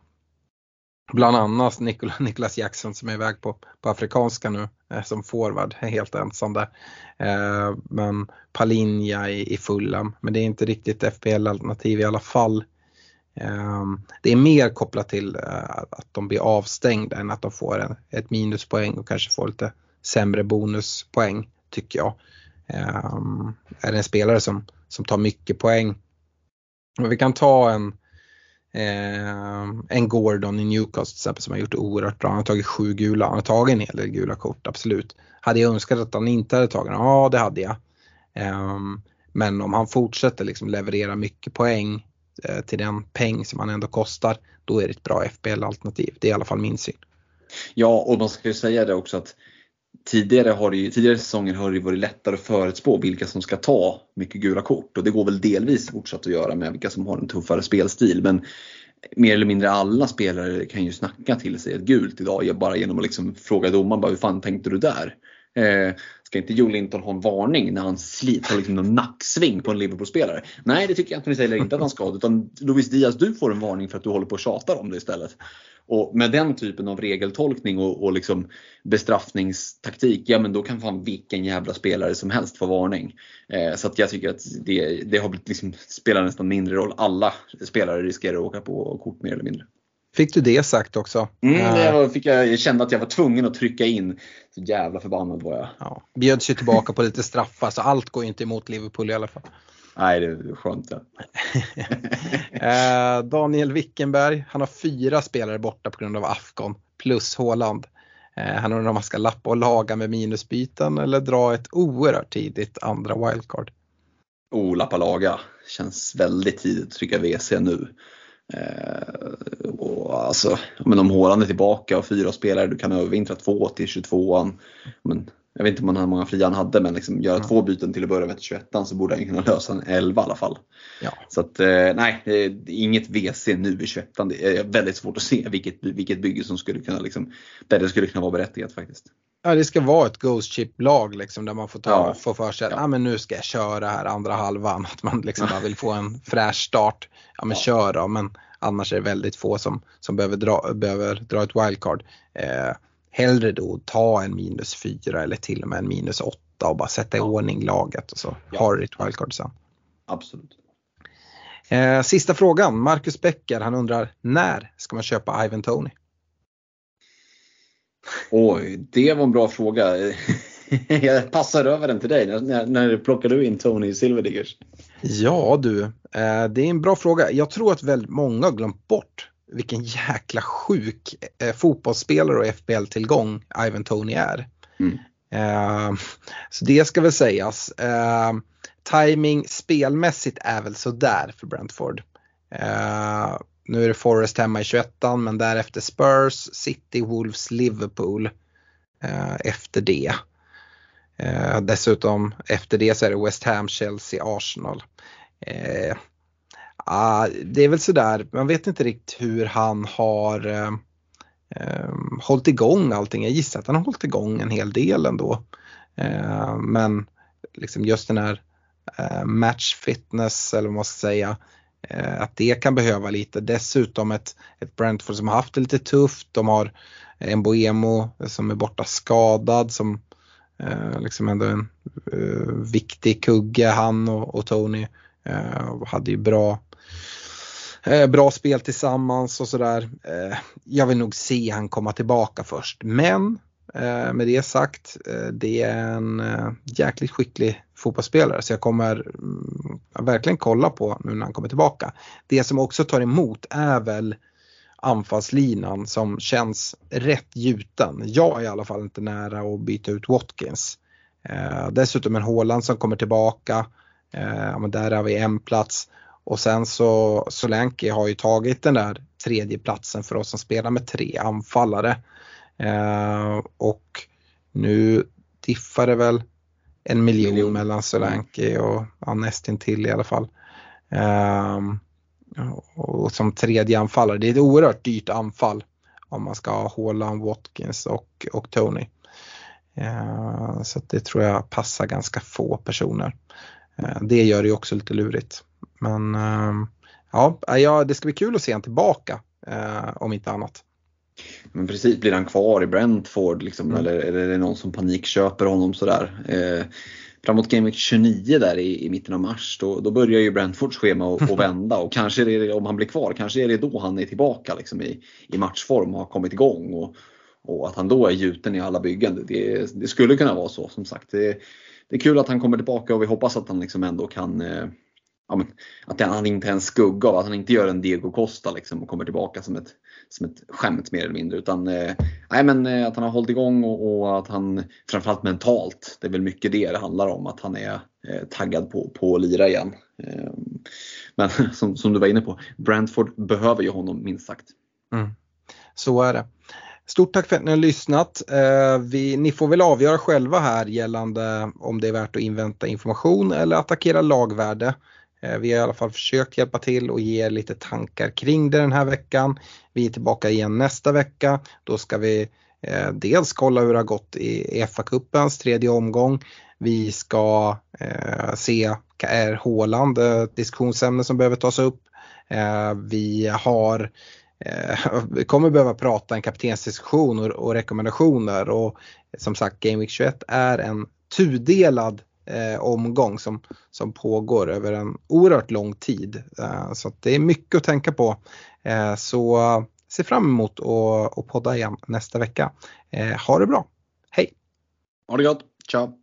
Bland annat [LAUGHS] Niklas Jackson som är iväg på, på afrikanska nu eh, som forward, helt ensam där. Eh, men Palinja i, i Fulham, men det är inte riktigt FPL-alternativ i alla fall. Ehm, det är mer kopplat till eh, att de blir avstängda än att de får en, ett minuspoäng och kanske får lite sämre bonuspoäng tycker jag. Ehm, är det en spelare som, som tar mycket poäng. Och vi kan ta en, eh, en Gordon i Newcastle till exempel som har gjort det oerhört bra. Han har tagit sju gula, han har tagit en hel del gula kort, absolut. Hade jag önskat att han inte hade tagit Ja, det hade jag. Eh, men om han fortsätter liksom leverera mycket poäng Eh, till den peng som han ändå kostar, då är det ett bra FBL-alternativ. Det är i alla fall min syn. Ja, och man ska ju säga det också att tidigare, har det ju, tidigare säsonger har det varit lättare att förutspå vilka som ska ta mycket gula kort och det går väl delvis fortsatt att göra med vilka som har en tuffare spelstil. Men mer eller mindre alla spelare kan ju snacka till sig ett gult idag bara genom att liksom fråga domaren bara, hur fan tänkte du där? Eh, ska inte Joe Linton ha en varning när han sliter liksom en nacksving på en Liverpool-spelare? Nej, det tycker jag Anthony Taylor inte att han ska. Utan Luis Diaz, du får en varning för att du håller på och tjatar om det istället. Och med den typen av regeltolkning och, och liksom bestraffningstaktik, ja men då kan fan vilken jävla spelare som helst få varning. Eh, så att jag tycker att det, det har blivit liksom, spelar nästan mindre roll. Alla spelare riskerar att åka på kort mer eller mindre. Fick du det sagt också? Mm, det fick jag, jag kände att jag var tvungen att trycka in. Så jävla förbannad var jag. Ja, bjöds ju tillbaka på lite straffar så allt går inte emot Liverpool i alla fall. Nej, det är skönt. Ja. [LAUGHS] Eh, Daniel Wickenberg, han har fyra spelare borta på grund av Afghan plus Håland. Eh, han undrar om man ska lappa och laga med minusbyten eller dra ett oerhört tidigt andra wildcard. Oh, lappa laga. Känns väldigt tidigt att trycka WC nu. Eh, och alltså, men om Håland är tillbaka och fyra spelare, du kan övervintra två till 22an. Men jag vet inte hur många fria han hade, men liksom göra mm. två byten till att börja med till 21 så borde han kunna lösa en 11 i alla fall. Ja. Så att eh, nej, inget WC nu i 21 Det är väldigt svårt att se vilket, vilket bygge som skulle kunna, liksom, där det skulle kunna vara berättigat faktiskt. Ja, det ska vara ett Ghost Chip-lag liksom, där man får, ta, ja. få för sig att ja. ah, men nu ska jag köra här andra halvan. [LAUGHS] Att man liksom bara vill få en [LAUGHS] fräsch start. Ja men ja. kör då, men annars är det väldigt få som, som behöver, dra, behöver dra ett wildcard. Eh, hellre då ta en minus 4 eller till och med en minus 8 och bara sätta i ja. ordning laget och så ja. har du ditt wildcard sen. Absolut. Eh, sista frågan, Marcus Becker, han undrar när ska man köpa Ivan Tony? Oj, det var en bra fråga. [LAUGHS] Jag passar över den till dig. När, när plockar du in Tony Silverdiggers? Ja du, eh, det är en bra fråga. Jag tror att väldigt många har glömt bort vilken jäkla sjuk eh, fotbollsspelare och FBL-tillgång Ivan Tony är. Mm. Eh, så det ska väl sägas. timing spelmässigt är väl sådär för Brentford. Nu är det Forest hemma i 21 men därefter Spurs, City, Wolves, Liverpool eh, efter det. Eh, dessutom efter det så är det West Ham, Chelsea, Arsenal. Eh, ah, det är väl sådär, man vet inte riktigt hur han har eh, eh hållit igång allting. Jag gissar att han har hållit igång en hel del ändå. Eh, men liksom just den här matchfitness match fitness eller vad man ska säga. Eh, att det kan behöva lite. Dessutom ett, ett Brentford som har haft det lite tufft. De har en Boemo som är borta skadad som Eh, liksom ändå en eh, viktig kugge han och, och Tony. Eh, hade ju bra, eh, bra spel tillsammans och sådär. Eh, jag vill nog se han komma tillbaka först. Men Eh, med det sagt, eh, det är en eh, jäkligt skicklig fotbollsspelare så jag kommer mm, verkligen kolla på nu när han kommer tillbaka. Det som också tar emot är väl anfallslinan som känns rätt gjuten. Jag är i alla fall inte nära att byta ut Watkins. Dessutom en Håland som kommer tillbaka. Men där har vi en plats. Och sen så Solanke har ju tagit den där tredje platsen för oss som spelar med tre anfallare. Eh, och nu diffar det väl en miljon, miljon. mellan Solanke och ja, nästintill i alla fall. Um, och som tredje anfallare, det är ett oerhört dyrt anfall om man ska ha Haaland, Watkins och, och Tony. Uh, så det tror jag passar ganska få personer. Uh, det gör det ju också lite lurigt. Men uh, ja, det ska bli kul att se honom tillbaka om inte annat. Men precis, blir han kvar i Brentford liksom, mm. eller, eller är det någon som panikköper honom sådär? Eh, framåt Game Week 29 där i, i, mitten av mars då, då börjar ju Brentfords schema att [LAUGHS] vända och kanske är det, om han blir kvar, kanske är det då han är tillbaka liksom, i, i matchform och har kommit igång. Och, och att han då är gjuten i alla byggen, det, det skulle kunna vara så som sagt. Det, det är kul att han kommer tillbaka och vi hoppas att han liksom ändå kan eh, ja, men, att han inte är en skugga av, att han inte gör en Diego Costa liksom, och kommer tillbaka som ett, som ett skämt mer eller mindre. Utan eh, nej, men, eh, att han har hållit igång och, och, att han framförallt mentalt, det är väl mycket det det handlar om, att han är eh, taggad på, på att lira igen. Eh, men [LAUGHS] som, som du var inne på, Brentford behöver ju honom minst sagt. Mm. Så är det. Stort tack för att ni har lyssnat. Eh, vi, ni får väl avgöra själva här gällande om det är värt att invänta information eller attackera lagvärde. Eh, vi har i alla fall försökt hjälpa till och ge lite tankar kring det den här veckan. Vi är tillbaka igen nästa vecka. Då ska vi eh, dels kolla hur det har gått i FA-cupens tredje omgång. Vi ska eh, se, är Håland ett diskussionsämne som behöver tas upp? Vi har [LAUGHS] vi kommer behöva prata en kaptensdiskussion och, och rekommendationer och som sagt Game Week 21 är en tudelad eh, omgång som, som pågår över en oerhört lång tid. Eh, så det är mycket att tänka på. Eh, så se fram emot att podda igen nästa vecka. Eh, ha det bra. Hej! Ha det gott. Ciao!